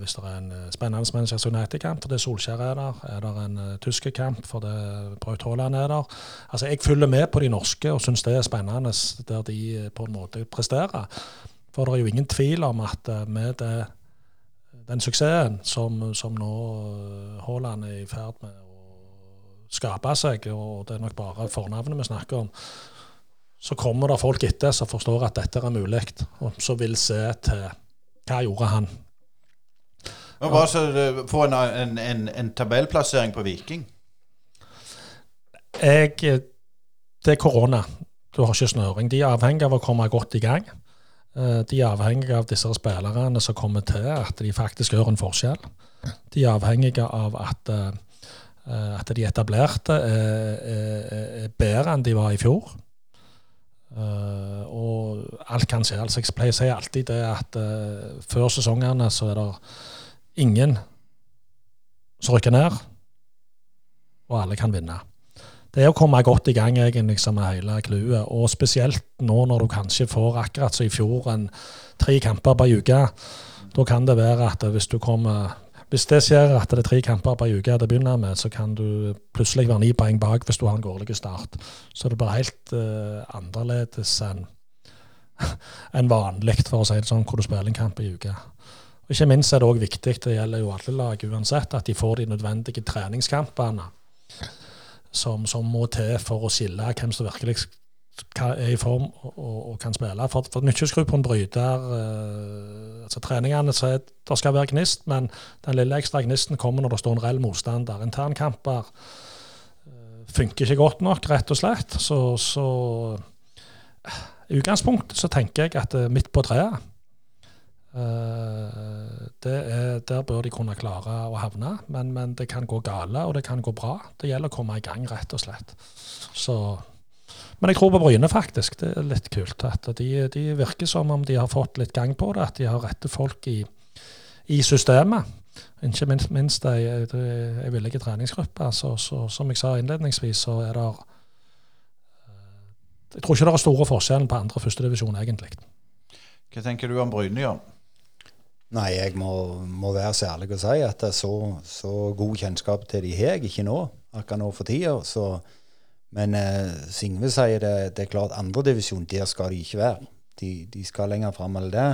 hvis det er en eh, spennende Manchester United-kamp fordi Solskjær er der, er det en uh, tysk kamp fordi Braut Haaland er der. Altså, Jeg følger med på de norske og syns det er spennende der de eh, på en måte presterer. For det er jo ingen tvil om at eh, med det, den suksessen som, som nå eh, Haaland er i ferd med å skape seg, og det er nok bare fornavnet vi snakker om, så kommer det folk etter som forstår at dette er mulig, og som vil se til hva gjorde han. Men bare så få en, en, en, en tabellplassering på Viking. Jeg, det er korona. Du har ikke snøring. De er avhengig av å komme godt i gang. Eh, De er avhengig av disse spillerne som kommer til, at de faktisk gjør en forskjell. De er avhengige av at, eh, at de etablerte er, er, bedre enn de var i fjor. Eh, og alt kan skje. Altså, jeg pleier å si alltid det at før sesongene så er det ingen som rykker ned, og alle kan vinne. Det er å komme godt i gang egentlig som er hele clouet, og spesielt nå når du kanskje får akkurat som i fjor en tre kamper på ei uke. Da kan det være at hvis du kommer hvis det skjer at det er tre kamper på ei uke til å begynne med, så kan du plutselig være ni poeng bak hvis du har en dårlig start. Så det blir helt uh, annerledes enn *laughs* en vanlig, for å si det sånn, hvor du spiller en kamp i uka. Og Ikke minst er det òg viktig, det gjelder jo alle lag uansett, at de får de nødvendige treningskampene som, som må til for å skille hvem som virkelig er i form og, og, kan spille. For, for det nytter ikke å skru på en bryter. eh, altså Treningene så det skal være gnist, men den lille ekstra gnisten kommer når det står en reell motstander. Internkamper eh, funker ikke godt nok, rett og slett. Så, så eh, i utgangspunktet så tenker jeg at eh, midt på treet er, Der bør de kunne klare å havne, men, men det kan gå gale, og det kan gå bra. Det gjelder å komme i gang, rett og slett. Så men jeg tror på Bryne, faktisk. Det er litt kult. at De, de virker som om de har fått litt gang på det. At de har rette folk i, i systemet. Ikke minst, minst ei, ei villig treningsgruppe. Så, så, som jeg sa innledningsvis, så er det eh, Jeg tror ikke det er store forskjellen på andre og førstedivisjon, egentlig. Hva tenker du om Bryne, Jan? Nei, jeg må, må være så ærlig å si at det så, så god kjennskap til de har jeg ikke nå, akkurat nå for tida. Så, men eh, Singve sier det, det er klart andredivisjon, der skal de ikke være. De, de skal lenger fram enn det.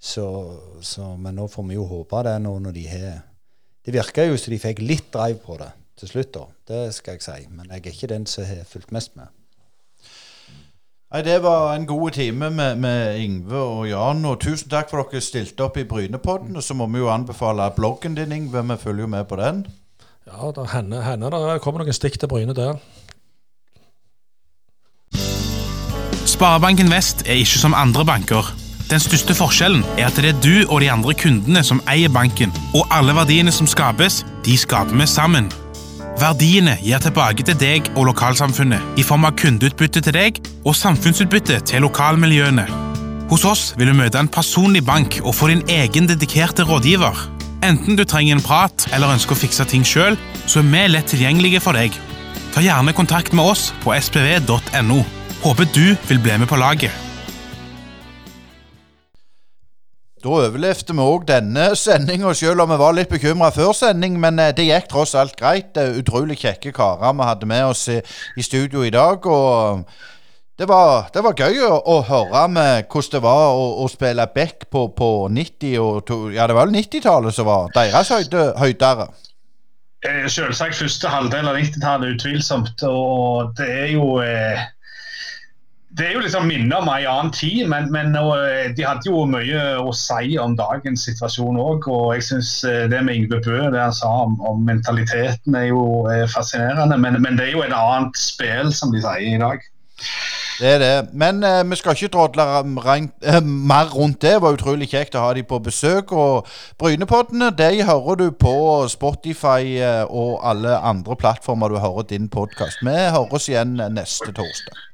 Så, så, men nå får vi jo håpe det nå når de har Det virker jo som de fikk litt drive på det til slutt, da. Det skal jeg si. Men jeg er ikke den som har fulgt mest med. Nei, Det var en god time med, med Yngve og Jan. Og tusen takk for at dere stilte opp i Brynepodden. Og så må vi jo anbefale bloggen din, Yngve. Vi følger jo med på den. Ja, det hender det kommer noen stikk til Bryne der. Sparebanken Vest er ikke som andre banker. Den største forskjellen er at det er du og de andre kundene som eier banken, og alle verdiene som skapes, de skaper vi sammen. Verdiene gir tilbake til deg og lokalsamfunnet i form av kundeutbytte til deg og samfunnsutbytte til lokalmiljøene. Hos oss vil du møte en personlig bank og få din egen dedikerte rådgiver. Enten du trenger en prat eller ønsker å fikse ting sjøl, så er vi lett tilgjengelige for deg. Ta gjerne kontakt med oss på spv.no. Håper du vil bli med på laget. Da overlevde vi òg denne sendinga, selv om vi var litt bekymra før sending. Men eh, det gikk tross alt greit. Utrolig kjekke karer vi hadde med oss i, i studio i dag. Og det var, det var gøy å, å høre med hvordan det var å, å spille back på, på 90- og to, Ja, det var vel 90-tallet som var deres høyde, høydere. Eh, Selvsagt første halvdel av 90-tallet, utvilsomt. Og det er jo eh, det er jo liksom minner om en annen tid, men, men uh, de hadde jo mye å si om dagens situasjon òg. Og jeg syns uh, det med Yngve Bø, det han sa om, om mentaliteten, er jo uh, fascinerende. Men, men, det er jo et annet spill, som de sier i dag. Det er det. Men vi skal ikke trådle mer rundt det. Det var utrolig kjekt å ha de på besøk. Og Brynepoddene de hører du på Spotify og alle andre plattformer du hører din podkast. Vi høres igjen neste torsdag.